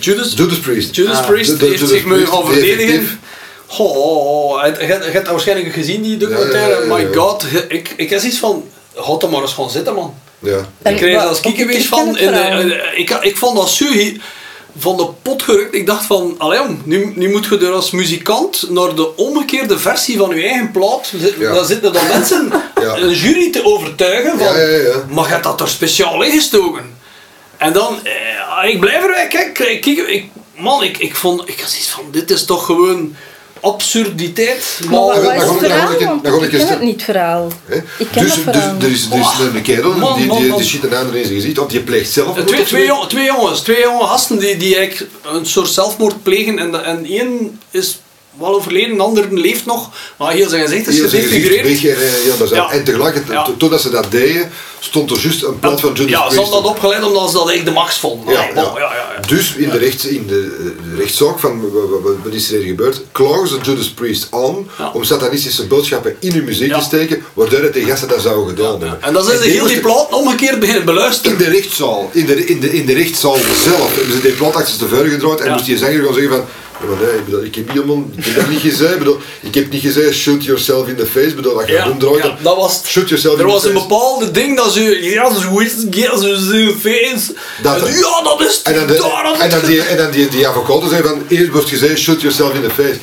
Judas, Judas Priest. Judas Ah, Priest de- de heeft Judas zich Priest, gaan die verdedigen. Oh, oh, oh. Je hebt- waarschijnlijk gezien die documentaire. Ja, ja, ja, ja. My god, ik, ik heb iets van. Houd er maar eens gaan zitten, man. Ja. En ik kreeg als kiekenwees van. In ik, ik vond dat zo hi- van de pot gerukt. Ik dacht van, allee jong, nu, nu moet je er als muzikant naar de omgekeerde versie van je eigen plaat. Ja. Daar zitten dan mensen, Ja. een jury te overtuigen van, Ja, ja, ja. maar je hebt dat er speciaal ingestoken. En dan, eh, ik blijf erbij, kijk, kijk, kijk, ik, man, ik, ik vond, ik had zoiets van, dit is toch gewoon absurditeit. Maar Maar- wat is het verhaal? ik- Want ik ik ken eens- het niet, verhaal. Hè? Ik ken dus, dus, verhaal. er is, er is een kerel Man, die, man, die, die shit een ander in zijn gezicht, want die pleegt zelf. Twee, twee, jong- twee jongens, twee jonge gasten die, die eigenlijk een soort zelfmoord plegen en, en één is wel overleden, de andere leeft nog. Maar heel zijn gezicht is gedefigureerd. eh, ja, dat is Ja. En tegelijkertijd, Ja. totdat ze dat deden, stond er juist een plaat van Judas Ja, ze Priest. hadden dat opgeleid omdat ze dat echt de max vonden. Ja, bon, ja. ja. Dus in, de, rechts, in de, de rechtszaak van wa- wa- wa- wat is er hier gebeurd, klagen ze Judas Priest aan om satanistische boodschappen in hun muziek te steken, waardoor het die gasten dat zouden gedaan hebben. En dan zijn ze heel die plaat omgekeerd beginnen beluisteren. In de rechtszaal, in de, in de, in de rechtszaal zelf, hebben ze die plaat achter de vuur gedraaid en moest die zanger gewoon zeggen van nee, ik, bedoel, ik heb helemaal, ik heb dat niet gezegd, ik bedoel, ik heb niet gezegd shoot yourself in the face, bedoel, dat je Ja, omdraait, ja, dat was shoot yourself Er in the was een face. bepaalde ding dat ze, ja, zo is het face. Dat- En ja, dat is. En dan, de, daar, en dan die, en dan die, die advocaten zei van, eerst wordt gezegd, shoot yourself in the face.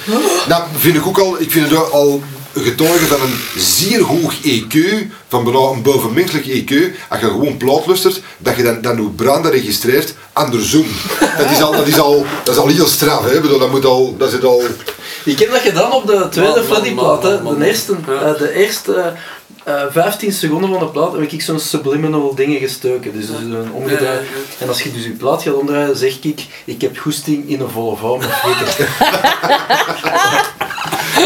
Nou, vind ik ook al, ik vind het ook al getuige van een zeer hoog EQ, van bijna een bovenmenselijk EQ, als je gewoon plaat lustert, dat je dan, dan hoe branden registreert, andersom. Dat is al, dat is al, dat is al heel straf, hè. Ik bedoel, dat moet al, dat zit al... Ik heb dat gedaan op de tweede Freddy-plaat. man, De eerste, Ja. eh, de eerste eh, 15 seconden van de plaat heb ik zo'n subliminal dingen gestoken. Dus een omgedraaid. Ja, ja, ja. En als je dus je plaat gaat omdraaien, zeg ik, ik heb goesting in een volle frieten.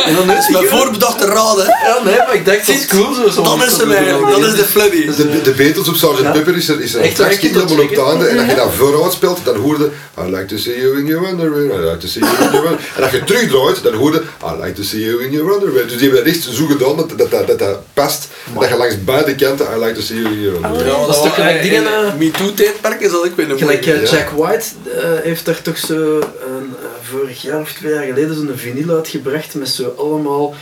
En dan is Met voorbedachte raden. Ja, nee, maar ik dacht, dat is cool zo. zo Dat is hem eigenlijk, dat is de Fleddy. De, de Beatles op Sgt. Ja. Pepper is er, is er Echt, een helemaal op einde en als je dat vooruit speelt, dan hoorde I like to see you in your underwear, I like to see you in your underwear. En als je terugdraait, dan hoorde I like to see you in your underwear. Dus die hebben dat echt zo gedaan dat dat, dat, dat, dat past, dat je langs beide kanten I like to see you in your underwear. Ja, dat is toch gelijk in dingen, eh, MeToo-tijdperk is dat ik weet Gelijk meer. eh, Ja. Jack White eh, heeft daar toch zo eh, vorig jaar of twee jaar geleden zo'n vinyl uitgebracht met zo allemaal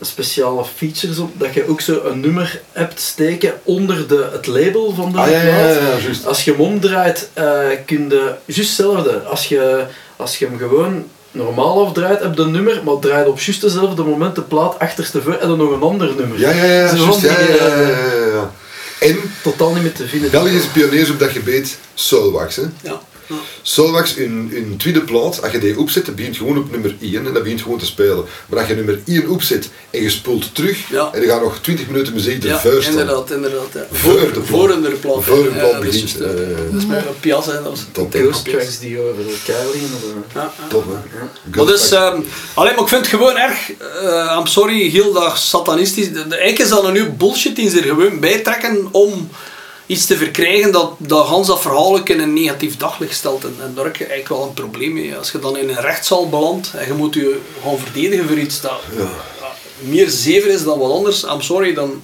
speciale features op, dat je ook zo een nummer hebt steken onder de, het label van de Ah ja, ja, ja, plaat. ja, juist. Als je hem omdraait, eh kun je juist hetzelfde. Als je, als je hem gewoon normaal afdraait, heb je een nummer, maar draait op juist dezelfde moment de plaat achterstevoor en dan nog een ander nummer. Ja, ja, ja, ja, die, ja, ja, ja, ja, ja. En Totaal niet meer te vinden. Belgische pioniers op dat gebied, Soulwax. Hè. Ja. Ja. In, in tweede plaats, als je die opzet, dan begint gewoon op nummer 1 en dat begint gewoon te spelen. Maar als je nummer 1 opzet en je spoelt terug, Ja. en je gaat nog 20 minuten muziek Ja, ervoor staan. inderdaad, inderdaad. Ja. Voor Voor, de plaat. voor de plaat. Voor de Ja, plaat dat is begint, Dat is bij Piazza en dat was Piazza. tracks die over elkaar liggen. of, eh, Ja, ja. Top, hè. Maar dus, ehm, alleen maar ik vind het gewoon erg, eh I'm sorry, heel dat satanistisch. De, de, eigenlijk is dat een nu bullshit die ze er gewoon bij trekken om iets te verkrijgen dat, dat Hans dat verhaal ook in een negatief daglicht stelt. En, en daar heb je eigenlijk wel een probleem mee. Als je dan in een rechtszaal belandt en je moet je gaan verdedigen voor iets dat ja, meer zeven is dan wat anders, I'm sorry, dan...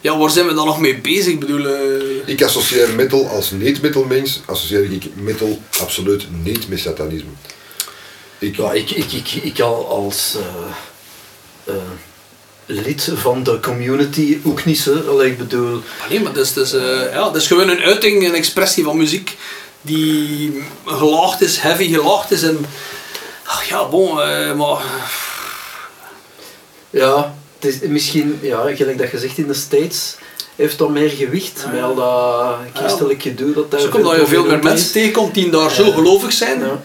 Ja, waar zijn we dan nog mee bezig? Ik bedoel... eh, Ik associeer metal als niet-metal mens, associeer ik metal absoluut niet met satanisme. Ik, Ja, ik, ik, ik, ik al als eh, eh, lid van de community ook niet zo. Allee, ik bedoel, Nee, maar dat is, dat, is, eh, ja, dat is gewoon een uiting, een expressie van muziek die gelaagd is, heavy gelaagd is. En, ach ja, bon, eh, maar... ja, het is misschien, ja, gelijk dat je zegt in de States, heeft dat meer gewicht. Met al dat christelijk gedoe dat daar Zo komt dat je veel meer mensen tegenkomt die daar zo gelovig zijn. Ja.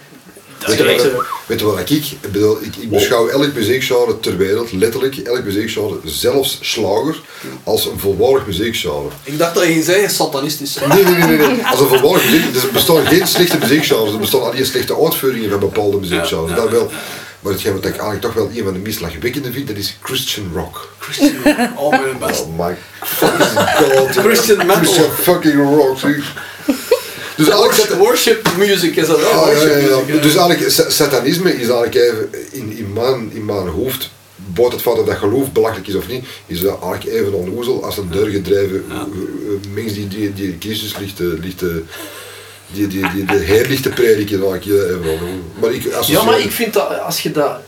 Weet je, wat, zo. weet je wat ik, ik bedoel, ik, ik beschouw elk muziekgenre ter wereld, letterlijk elk muziekgenre, zelfs slager, als een volwaardig muziekgenre. Ik dacht dat je zeggen satanistisch. Nee, nee, nee, nee, nee. Als een volwaardig muziek, dus er bestaan geen slechte muziekgenres, er bestaan alleen slechte uitvoeringen van bepaalde muziekgenres. Ja, ja, dat wel. Maar hetgeen wat ik eigenlijk toch wel een van de meest lachwekkende vind, dat is Christian rock. Christian, oh mijn best. Oh my fucking god. Christian metal. Christian fucking rock. Dus eigenlijk Worship music is dat wel. Ja. Dus eigenlijk, sa- satanisme is eigenlijk even in, in, mijn, in mijn hoofd, buiten het feit dat dat geloof belachelijk is of niet, is dat eigenlijk even onnozel als een doorgedreven ja. mens die, die, die Christus ligt, die, die, die, de Heer ligt te prediken. Maar ik, Ja, maar ik vind dat als je dat.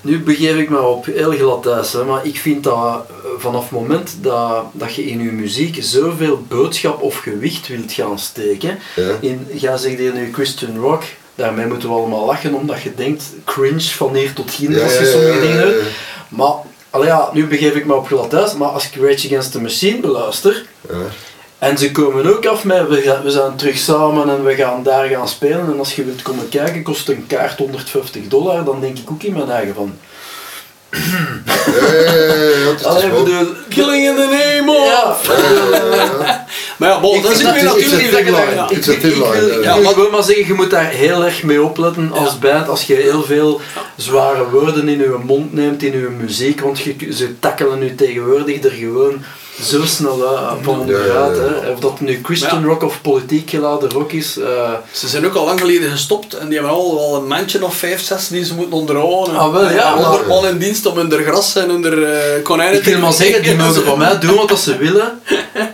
Nu begeef ik me op heel glad thuis, hè, maar ik vind dat eh, vanaf het moment dat, dat je in je muziek zoveel boodschap of gewicht wilt gaan steken, Ja. in, ga zeg je nu Christian rock, daarmee moeten we allemaal lachen omdat je denkt cringe van hier tot hier Ja, als je sommige dingen doet. Maar allee, ja, nu begeef ik me op glad thuis, maar als ik Rage Against the Machine beluister, Ja. En ze komen ook af met, we, gaan, we zijn terug samen en we gaan daar gaan spelen. En als je wilt komen kijken, kost een kaart 150 dollar. Dan denk ik ook in mijn eigen van... Ik wel- bedoel... Killing in the name of... Ja, Ja, ja, ja, ja. Maar ja, bon, dat is weer natuurlijk... dat je-. It's thin Ik wil, maar zeggen, je moet daar heel erg mee opletten als Ja. band. Als je heel veel zware woorden in je mond neemt in je muziek, want je, ze takkelen nu tegenwoordig er gewoon zo snel uit van Ja, ja, ja. onderuit. hè. Of dat nu Christian Ja. rock of politiek geladen rock is. eh, Ze zijn ook al lang geleden gestopt en die hebben al wel een mandje of vijf, zes die ze moeten onderhouden. Ah, wel, ja, in dienst om hun gras en hun eh, konijnen ik wil maar zeggen, die mogen van mij doen wat dat ze willen,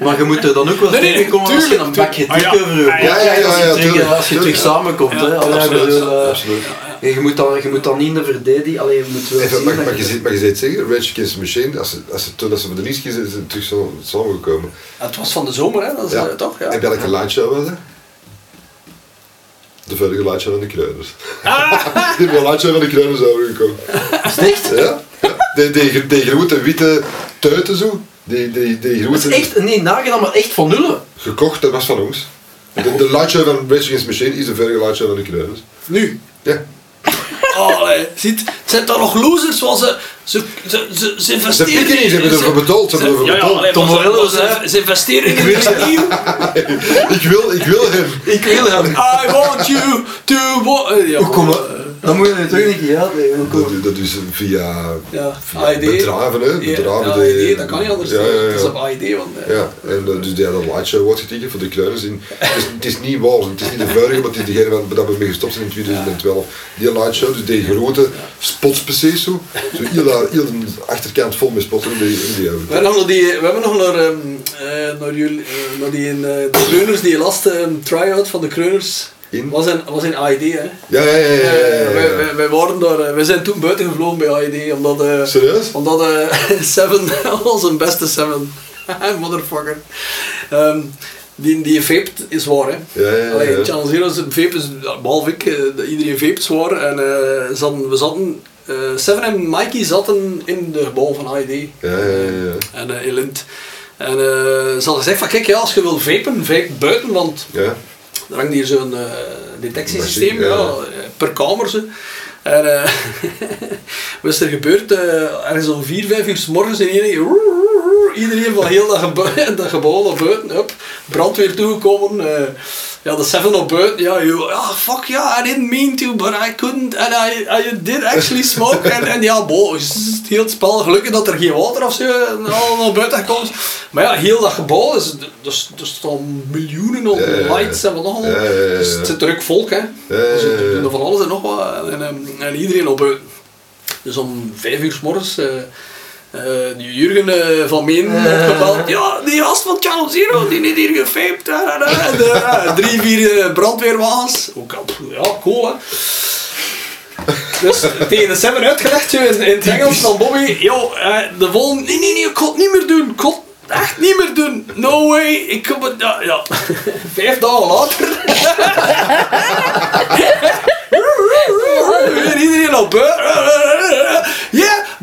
maar je moet er dan ook wel Nee, nee, tegenkomen als je tuurlijk, een bakje dik tuurlijk. over je ja, ja, ja, als je ja, terug, tuurlijk, als je terug tuurlijk. samenkomt. Hè. Absoluut, absoluut. je, moet dan, je moet dan niet in de verdediging, alleen je moet wel Even, zien mag, dat mag, je- je, mag je zeggen? Rage Against the Machine, als ze, als ze, toen dat ze voor de liefst kiezen, is het terug zo samengekomen. Het was van de zomer, hè? Dat is, Ja. eh, toch? Ja. En welke liveshow was het? De vorige liveshow van de Kruiders. Ah! Die liveshow van de Kruiders overgekomen. Is het echt? Ja? ja. Die, die, die grote witte tuiten zo. Die, die, die Dat is grote... echt, nee, nagedaan, maar echt van nullen. Gekocht, dat was van ons. De, de liveshow van Rage Against the Machine is de vorige liveshow van de Kruiders. Nu. Ja. Oh, allee, ziet, het zijn toch nog losers, want ze, ze, ze, ze, ze Ze investeren pikken niet, ze hebben ervoor betaald. Ze hebben ervoor ja, betaald. allee, Tom ze- Morello ze, ze investeren in het nieuw. ik, wil, ik wil hem. Ik wil hem. I want you to... Ja, Hoe kom eh, Dan moet je het toch een keer Dat, dat is via, Ja, via bedrijven, hè. Bedrijven Ja, dat kan niet anders. Ja, ja, ja. Dat is op AID, want... eh, Ja, en eh, dus die hadden een lightshow wordt getekend voor de Kruiders. In, het, is, het is niet waar, het is niet de vorige, maar het is degene waar dat we mee gestopt zijn in 2012. Die lightshow, dus die grote spots precies zo. Zo heel, daar- heel de achterkant vol met spots in die, in die hebben. We hebben nog die, we hebben nog naar, ehm, eh, naar, jullie, eh, naar die, eh, de Kreuners, die laatste ehm, try-out van de Kreuners. In? Was in, was in AID, hè? Ja, ja, ja. ja, ja, ja, wij, wij, wij waren daar, eh, wij zijn toen buiten gevlogen bij AID, omdat, eh, Serieus? omdat eh, Seven, onze beste Seven, motherfucker, Ehm, die, die vaped is waar, hè. Ja, ja, ja, Allee. Channel Zero, zijn vape is, behalve ik, iedereen vaped is waar. En ze hadden- we zaten, Seven en Mikey zaten in de gebouw van AID. Ja, ja, ja. En uh, in Lint. En ze hadden gezegd van kijk, ja, als je wil vapen, vape buiten, want Ja, er hangt hier zo'n eh, detectiesysteem Machine, ja. ja, per kamer. Zo. En eh, wat is er gebeurd? eh ergens om 4, 5 uur s morgens in iedereen, iedereen van heel dat gebouw, dat gebouw naar buiten, hup, brandweer toegekomen. eh, ja, de seven op buiten, ja, you, ah, fuck yeah, I didn't mean to, but I couldn't, and I, I did actually smoke. en, en ja, bo, het heel het spel, gelukkig dat er geen water of zo al naar buiten komt. Maar ja, heel dat gebouw, dus, dus, er staan miljoenen op Ja, lights en wat nog allemaal. Dus het zit druk volk, hè. Dus er doen van alles en nog wat. En, en, en iedereen op buiten. Dus om vijf uur s morgens, eh, eh, die Jurgen eh, van Meen opgebeld. Ja, die gast van Channel Zero, die niet hier gefaped. En, eh, drie, vier eh, brandweerwagens. Ook, ja, cool hè. Dus tegen de uitgelegd in, in het Engels van Bobby. Yo, eh, de volgende. Nee, nee, nee, ik kon het niet meer doen. Ik kon het echt niet meer doen. No way. Ik kom het. Ja, ja. Vijf dagen later. Weer iedereen op buiten.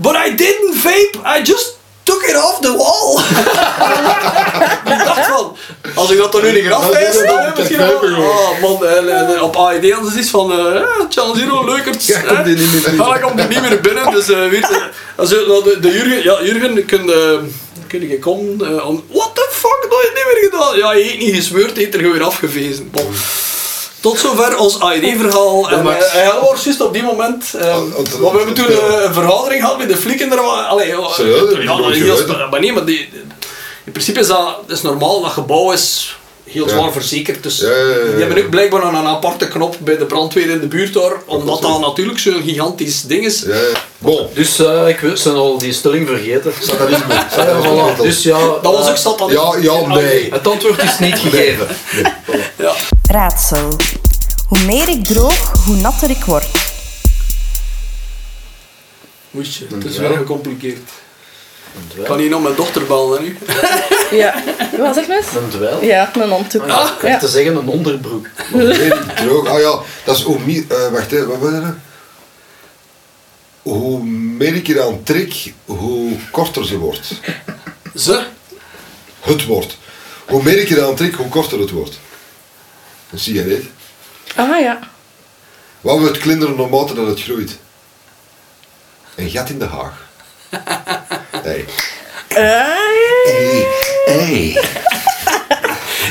But I didn't vape. I just took it off the wall. ik dacht van, als ik dat dan nu niet wijs, dan heb ik misschien wel... Oh man, en, en op AED hadden ze iets van, eh Channel Zero, leukert. Ja, komt die niet meer binnen. Ja, dan komt die niet meer binnen. Dus uh, weet je, als, je- nou, de, de Jurgen, ja, Jurgen, kun je... Kun je komen eh. What the fuck, dat heb je niet meer gedaan? Ja, je eet niet gesmeurd, je eet er gewoon weer afgevezen. Bon. Tot zover ons AED-verhaal. En eh, hij was juist op die moment. eh, want we hebben toen eh, een vergadering gehad met de flikken er. Allee, ja, ik ja, geweten. spe- maar nee, maar die, in principe is dat, dat is normaal. Dat gebouw is heel Ja. zwaar verzekerd. Dus Ja, ja, ja, ja. die hebben ook blijkbaar nog een aparte knop bij de brandweer in de buurt daar. Omdat dat natuurlijk zo'n gigantisch ding is. Ja, ja. Bon. Dus eh, ik wil- zijn al die stelling vergeten. Satanisme. Voilà. Dus ja, Dat was eh, ook zat aan Ja, ja, nee. Het antwoord is niet gegeven. Ja. Raadsel. Hoe meer ik droog, hoe natter ik word. Moest je, het is Ja. wel gecompliceerd. Ik kan hier nog mijn dochter bellen nu. Ja. Wat zeg je? Een dweil. Ja, een handdoek. Ah, ik Ja. te zeggen een onderbroek. Nee, droog. Ah ja, dat is hoe meer... eh, wacht, hè, wat was dat? Hoe meer ik eraan trek, hoe korter ze wordt. Ze? Het wordt. Hoe meer ik eraan trek, hoe korter het wordt. Een sigaret. Ah ja. Wat wordt klinderen naarmate dat het groeit? Een gat in de haag. Hey. Hey. Hey.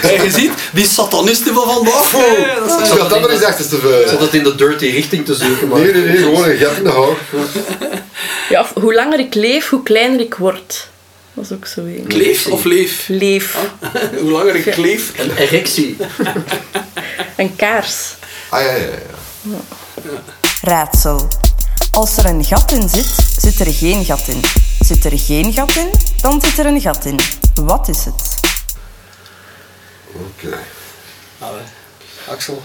En je ziet, die satanisten van vandaag. dat zijn- Ik had dat maar eens achter te Ik vuilen. zat het in de dirty richting te zoeken, maar... Nee, nee, nee, gewoon een gat in de haar. Ja, of hoe langer ik leef, hoe kleiner ik word. Dat is ook zo een. Kleef of leef? Leef. Hoe langer ik kleef. Een erectie. Een kaars. Ah ja, ja, ja. Raadsel. Als er een gat in zit, zit er geen gat in. Zit er geen gat in, dan zit er een gat in. Wat is het? Oké. Allee. Axel,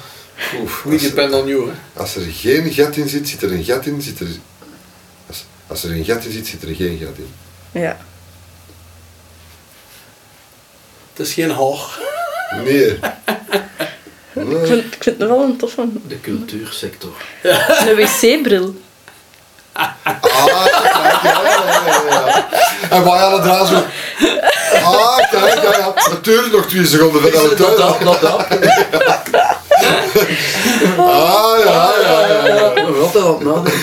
Oef, we depend on you. Hè. als er geen gat in zit, zit er een gat in. Zit er, als, als er een gat in zit, zit er geen gat in. Ja. Het is geen hoog. Nee. Ik vind, ik vind het wel een toffe. De cultuursector. Een wc-bril. Ah, kijk, ja, ja, ja, ja. En wij hadden daar zo... Ah, kijk, ja, ja. Natuurlijk nog twee seconden het Dat, dat, dat, dat. Ah, ja, ja, ja. ja. Aan het nadenken.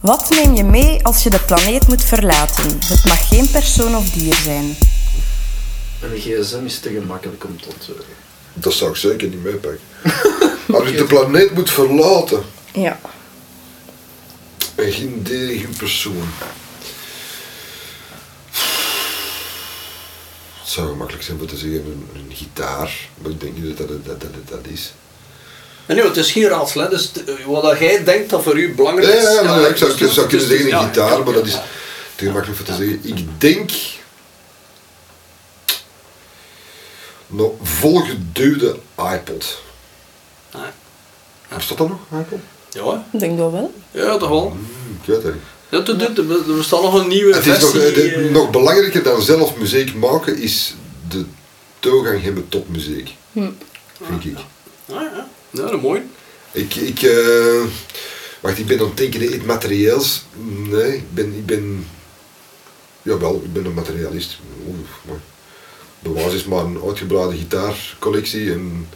Wat neem je mee als je de planeet moet verlaten? Het mag geen persoon of dier zijn. Een gsm is te gemakkelijk om te onthouden. Dat zou ik zeker niet meepakken. Als je de planeet moet verlaten, Ja. En dier, geen persoon. Het zou gemakkelijk zijn om te zeggen een, een gitaar, maar ik denk niet dat dat, dat, dat, dat is. Nee, nee, het is geen raadsel. Hè. Dus t- wat jij denkt dat voor u belangrijk Ja, is. ja, maar ik zou, dus- zou kunnen dus- zeggen een ja, gitaar, ja, maar dat is ja. te gemakkelijk voor te zeggen. Ik denk... Nog volgeduwde iPod. Ah. Bestaat dat nog, iPod? Ja. Ik denk dat wel. ja, toch wel. Hm, ik weet het. Ja, er bestaat nog een nieuwe Het is versie. eh, de- eh, nog belangrijker dan zelf muziek maken is de toegang hebben tot muziek. Vind ik. Ah, ja. ja, dat is mooi. Ik, ik, eh, wacht, ik ben aan het denken, iets materieels. Nee, ik ben, ik ben, jawel, ik ben een materialist. Oeh, maar de basis is maar een uitgebreide gitaarcollectie en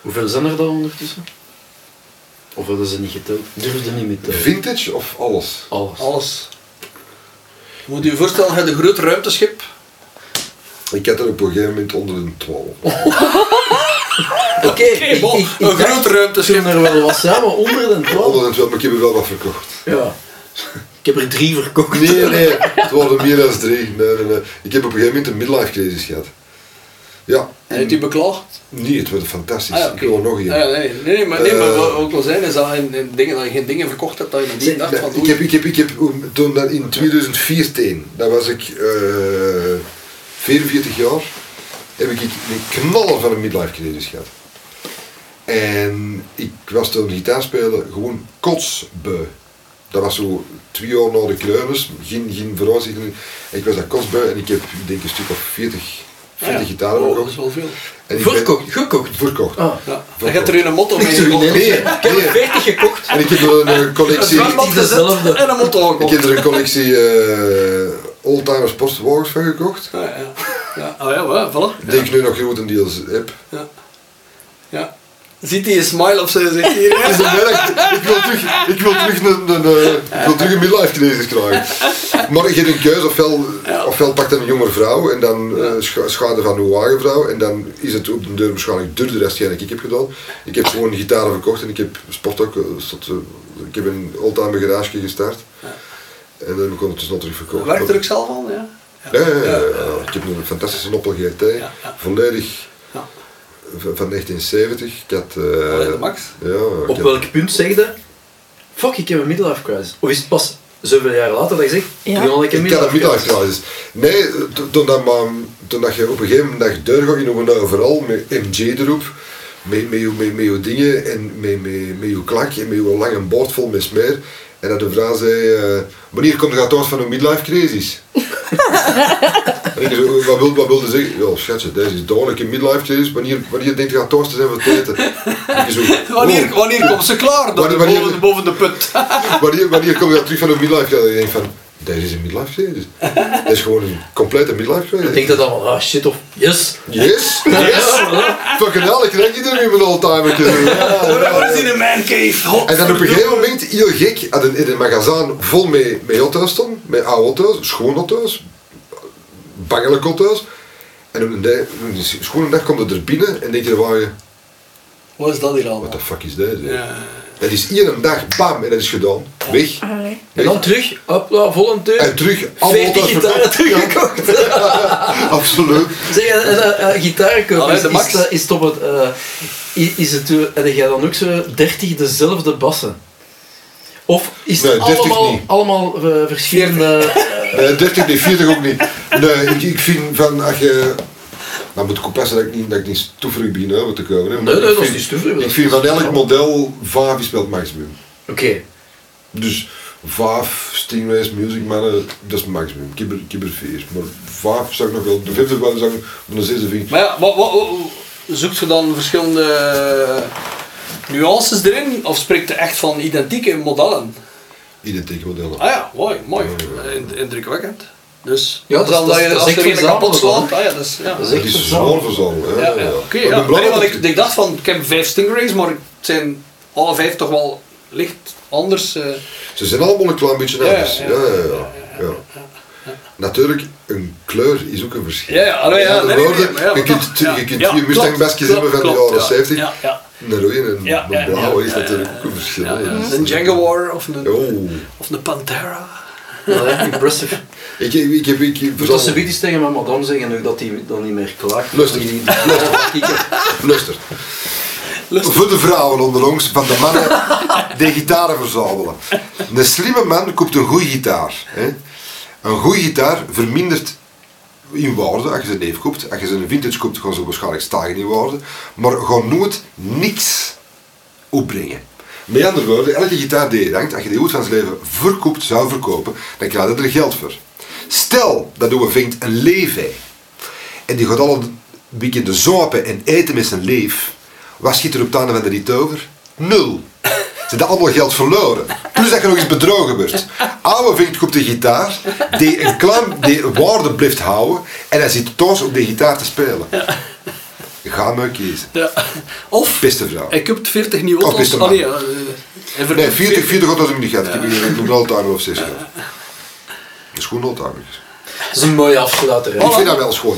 Hoeveel zijn er dan ondertussen? Of hadden ze niet geteld? Durfde niet mee tellen. vintage of alles? Alles. Alles. Je moet je voorstellen, je hebt een groot ruimteschip. Ik had er op een gegeven moment onder een 12. Oké, bon, een groot ruimteschip. er wel was, ja, maar onder de 12. Onder een 12, maar ik heb er wel wat verkocht. Ja. Ik heb er drie verkocht. Nee, nee, het waren meer dan drie. Nee, nee, nee. Ik heb op een gegeven moment een midlife crisis gehad. Ja, En heeft u beklaagd? nee, het werd fantastisch. Ah, ja, Ik wil er nog een. Ah, ja, nee, nee, maar, nee, maar Eh. wat ook wel zijn is dat in dingen, dat je geen dingen verkocht hebt dat je niet dacht van ik, heb, ik, heb, ik heb toen dat in 2014, dat was ik eh 44 jaar, heb ik een knaller van een midlife crisis gehad. En ik was toen gitaar spelen gewoon kotsbeu. Dat was zo twee jaar na de kleurers, geen, geen. Ik was dat kotsbeu en ik heb ik denk een stuk of 40, 40 gitaren oh, dat is wel veel. En ik ben- Verkocht, gekocht. Verkocht. Ah. Ja. Je hebt er een motto mee Ik nee, nee, Nee, ik heb er 40 gekocht. En ik heb er een eh, collectie... Een en een motto Ik gekocht. heb er een collectie eh oldtimers postwagens van gekocht. Ja, ja. Ja, oh ja, voilà. Die ik nu nog grotendeels heb. Ja. ja. Ziet hij een smile op zijn gezicht hier? Het is. Ik wil terug, ik wil terug een, een, eh, ik wil terug een midlife crisis krijgen. Maar je hebt een keuze, ofwel, ofwel pakt een jonge vrouw en dan eh, scha- schade van een wagen vrouw en dan is het op de deur waarschijnlijk duurder dan hetgeen ik heb gedaan. Ik heb gewoon gitaren verkocht en ik heb sport ook, eh, tot, ik heb een oldtimer garage gestart. En dan heb ik ondertussen al terug verkocht. Werkt er ook zelf aan, ja? Ja, ja, ja, ja. ik heb een fantastische Opel GT, volledig. Van van 1970. Ik had... eh, Allee, de max. Ja, Op had- welk punt zeg je? Fuck, ik heb een midlife crisis. Of is het pas zoveel jaar later dat je zegt, Ja. ik een Ik had een midlife crisis. Nee, to- toen, dat, maar, toen dat je op een gegeven moment deur gaat in een overal met MJ erop, met, met, je, met, met je dingen en met, met, met je klak en met je lange bord vol met smeer. En dat de vrouw zei, eh, wanneer komt er uit van een midlife crisis? en ik zo, wat wilde, wat wilde ze zeggen? Ja, schatje, deze is duidelijk een midlife crisis. Wanneer, wanneer denkt je thuis te zijn voor het eten? Ik zo, Wanneer, oh. wanneer komt ze klaar? Dan Wanneer- wanneer- boven, boven de put. Wanneer, wanneer kom je terug van een midlife crisis? En ik denk van, deze is een midlife crisis. Dat is gewoon een complete midlife crisis. Ik denk dat dan wel, ah shit of yes. Yes, yes. Fucking hell, ik krijg je er nu met oldtimer. We zien een man cave. Hot En dan op een gegeven moment, heel gek, had een, in een magazijn vol met, met auto's stond, met oude auto's, schoon auto's, bangelijke auto's. En op een, dag, schone dag komt er binnen en denk je, waar je, Wat is dat hier allemaal? what the fuck is deze? Ja. Dat is één dag, bam, en dat is gedaan. Weg. Allee. En dan terug, hopla, volontair. En terug, allemaal 40 thuis gitaren teruggekocht. Absoluut. Zeg, uh, uh, uh, gitaren kopen, is, de is, max. dat- is het op het... eh, i- is het, uh, heb jij dan ook zo 30 dezelfde bassen? Of is het Nee, 30 allemaal, niet. allemaal eh, verschillende... Nee, 30 niet, 40 ook niet. Nee, ik, ik vind van, als je... Dan moet ik oppassen dat ik niet, dat ik niet stoeverig begin over te komen. Hè. Maar Nee, nee, ik dat is niet dat Ik vind van elk model 5 is wel het maximum. Oké. Dus 5 Stingrays, Music Mannen, dat is het maximum. Ik heb er, ik heb er 4. Maar 5 zou ik nog wel, de vijfde wel zou ik op een zesde vind. Maar ja, wat, wat, wat- zoekt je dan verschillende nuances erin? Of spreekt je echt van identieke modellen? Identieke modellen. Ah ja, mooi, mooi. In- Indrukwekkend. Dus, Ja, dus dan je als is er echt een kapot slaat, ah ja, dat is, ja. Dat is Dat echt zwaar. Ja, ja, oké. Ik ja. ben blij Nee, dat want ik- ik, ik dacht van, ik heb vijf Stingrays, maar het zijn alle vijf toch wel licht anders. eh. Ze zijn allemaal een klein beetje Ja, anders. ja, Ja, ja, ja. ja. Natuurlijk, een kleur is ook een verschil. Ja, ja, allee, ja, Met andere nee, nee, woorden, nee, maar ja, je kunt, je kunt klopt, Mustang-basjes klopt, hebben van de jaren ja, 70. Ja, ja. Een rode en een blauwe is natuurlijk ja. ook een verschil. Een Jaguar of een, Oh. of een Pantera. Ja, impressive. Ik, ik, ik heb... Ik, Ik moet dat ze iets tegen mijn madame zeggen nu dat hij dan niet meer klaagt. Luister. Die-. Voor de vrouwen onder ons, van de mannen die gitaren verzamelen. Een slimme man koopt een goede gitaar. Hè. Een goede gitaar vermindert in waarde als je ze neef koopt. Als je ze een vintage koopt, gaan ze waarschijnlijk stijgen in waarde. Maar gaan nooit niks opbrengen. Met andere woorden, elke gitaar die je hangt, als je die ooit van zijn leven verkoopt, zou verkopen, dan krijg je er geld voor. Stel dat we vindt een leefhij en die gaat al een weekend zopen en eten met zijn leef. Wat schiet er op het einde van de rit over? Nul. Ze hebben allemaal geld verloren. Plus dat je nog eens bedrogen wordt. Oude vindt koopt een gitaar die een klein die waarde blijft houden en hij zit thuis op die gitaar te spelen. Ga maar kiezen. Ja. Of, Beste vrouw. ik heb 40 nieuwe Of auto's. voor- Nee, 40, 40 had ik niet gehad. Ik heb hier een of 6 gehad. Dat is gewoon. Dat is een mooie afsluiter. hè. Ik vind dat wel schoon.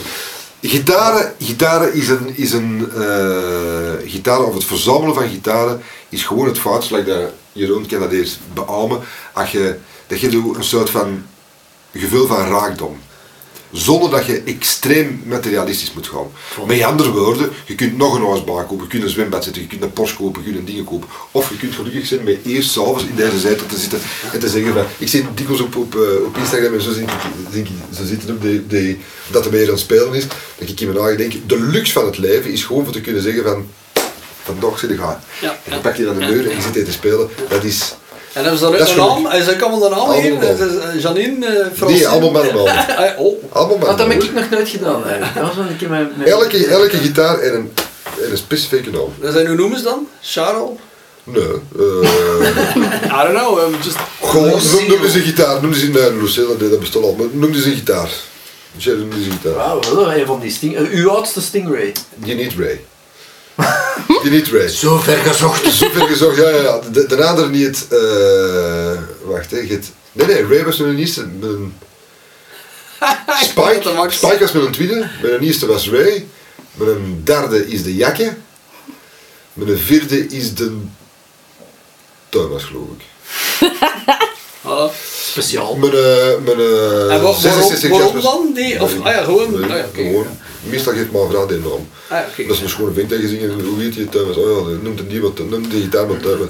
Gitaren, gitaren is een, is een eh, gitaren, of het verzamelen van gitaren is gewoon het fout, zoals dat Jeroen eerst beamen, als je, dat je een soort van gevoel van raakdom. Zonder dat je extreem materialistisch moet gaan. Met andere woorden, je kunt nog een huisbaan kopen, je kunt een zwembad zetten, je kunt een Porsche kopen, je kunt een dingen kopen. Of je kunt gelukkig zijn met eerst s'avonds in deze zijde te zitten en te zeggen van, ik zit dikwijls op, op, eh, op Instagram en zo, zie ik, zie ik, zo zitten op de, de, dat er meer aan het spelen is, dat ik in mijn eigen denk, de luxe van het leven is gewoon voor te kunnen zeggen van, vandaag zit ik gaan. Ja, En dan pak je dan de deur en je zit hier te spelen, dat is... En hebben ze dan Dat ook een naam? Is dat allemaal een naam Allemaal hier? een naam. Dat, eh, Janine, eh, Francine? Nee, allemaal met een naam. Ah, ja, oh. Allemaal met Want dat heb ik nog nooit gedaan eigenlijk. Dat was een keer mijn... mijn- Elke, elke gitaar en een, en een specifieke naam. Dat zijn, hoe noemen ze dan? Charles? Nee. eh I don't know, um, just... Goh, Lucille. noem, noem eens een gitaar. Noem eens een... Nee, Lucille, nee, dat bestond al. Maar noem eens een gitaar. Jerry, noem eens een gitaar. Wauw, wel een van die sting... eh, uw oudste Stingray. Je niet Ray. Ray. Zo ver gezocht. Zo ver gezocht, ja, ja, ja. De, de ander niet... eh wacht, hè. je hebt- Nee, nee, Ray was met een eerste... Met een Spike, was met een tweede. Met een eerste was Ray. Met een derde is de Jakke. Met een vierde is de... Thomas, geloof ik. Voilà. Speciaal. Mijn, eh, mijn eh, En wa- waarom, 66 waarom jaar- dan? Die, of, ah ja, gewoon... Nee, ah ja, gewoon. Meestal geeft mijn vrouw die naam. Ah oké. Dat is een schone vent tegen zingen. Hoe heet je Thomas? Oh ja, noemt die wat, noemt die gitaar maar Thomas.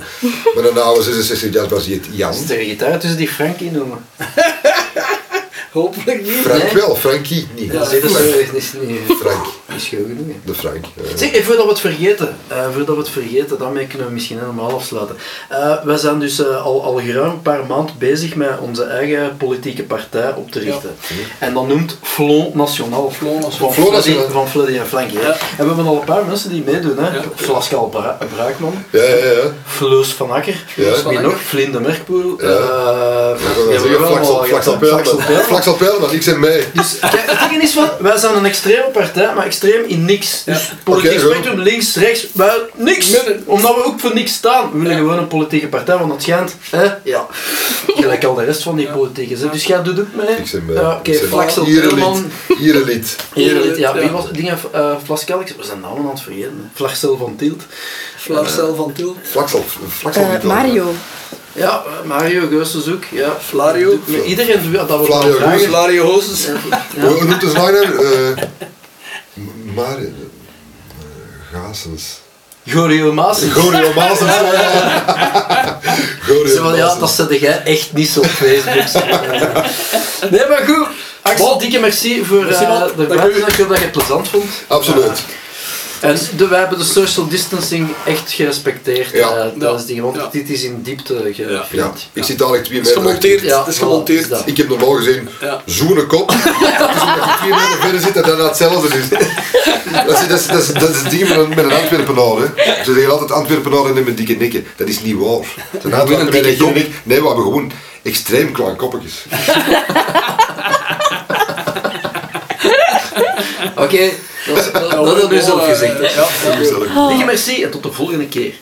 Maar een oude 66 jaar was heet Jan. Is er een gitaar tussen die Frankie noemen? Hopelijk niet. Frank Nee. wel, Frankie niet. Ja, zie, dat is, dat is niet, Frank, schoon genoeg. de Frank. eh. Zeg, eh, voordat we het vergeten, eh, voordat we het vergeten, daarmee kunnen we misschien helemaal afsluiten. Eh wij zijn dus eh, al, al geruim een paar maanden bezig met onze eigen politieke partij op te richten. En dat noemt Front National. Front National. Van National. Van Fleddy en Flanky. hè. Ja. En we hebben al een paar mensen die meedoen, hè. Ja. zoals Karl Bra Braakman, Ja, ja, ja. Fleus van Akker, Ja. wie nog? Vlinde Merkpoel. Ja. eh, Flaxel- Pelman, ik zijn mee. Dus kijk, het ding is van, wij zijn een extreme partij, maar extreem extreem in niks. Dus politiek zo. spectrum, links, rechts, wel, niks. Omdat we ook voor niks staan. We willen gewoon een politieke partij, want dat schijnt, hè, ja, gelijk al de rest van die politieke zin. Dus jij doet het mee. Ik zeg, Ja, Oké, Flaxel Hier een Tilman. lied. Hier een lied. Hier, ja, wie was dingen, uh, Flaskelks, we zijn namen aan het vergeten. Flaxel van Tielt. Flarcel van Til. Flaksel. Flaksel Eh, al. Mario. Ja, eh, Mario Geusens ook. Ja. Flario. Met iedereen dat we Flario. Ja. Hoe noemt de zanger? Eh maar... eh, Gazens. Gorio Maas. Gorio van, ja, dat zet jij echt niet zo op Facebook. nee, maar goed. Axel, dikke merci voor Merci, eh, de vraag. Ik hoop dat je het plezant vond. Absoluut. En de, wij hebben de social distancing echt gerespecteerd. Ja. eh, tijdens die, want Ja. dit is in diepte gefilmd. Ja, ik zit dadelijk twee Het is meter gemonteerd. Ja, Het is voilà, gemonteerd. is dat. Ik heb normaal gezien Ja. zo'n kop. dus omdat je twee meter verder zit, dat dat hetzelfde is. Dat is, dat is, dat is, dat is het ding met een, met een Antwerpenaar. Hè. Ze zeggen altijd Antwerpenaar en met dikke nikken. Dat is niet waar. Antwerpen een dikke nik. Nee, we hebben gewoon extreem kleine koppetjes. Oké, dat, dat, dat, dat gezegd. Ja, ja. Dikke merci en tot de volgende keer.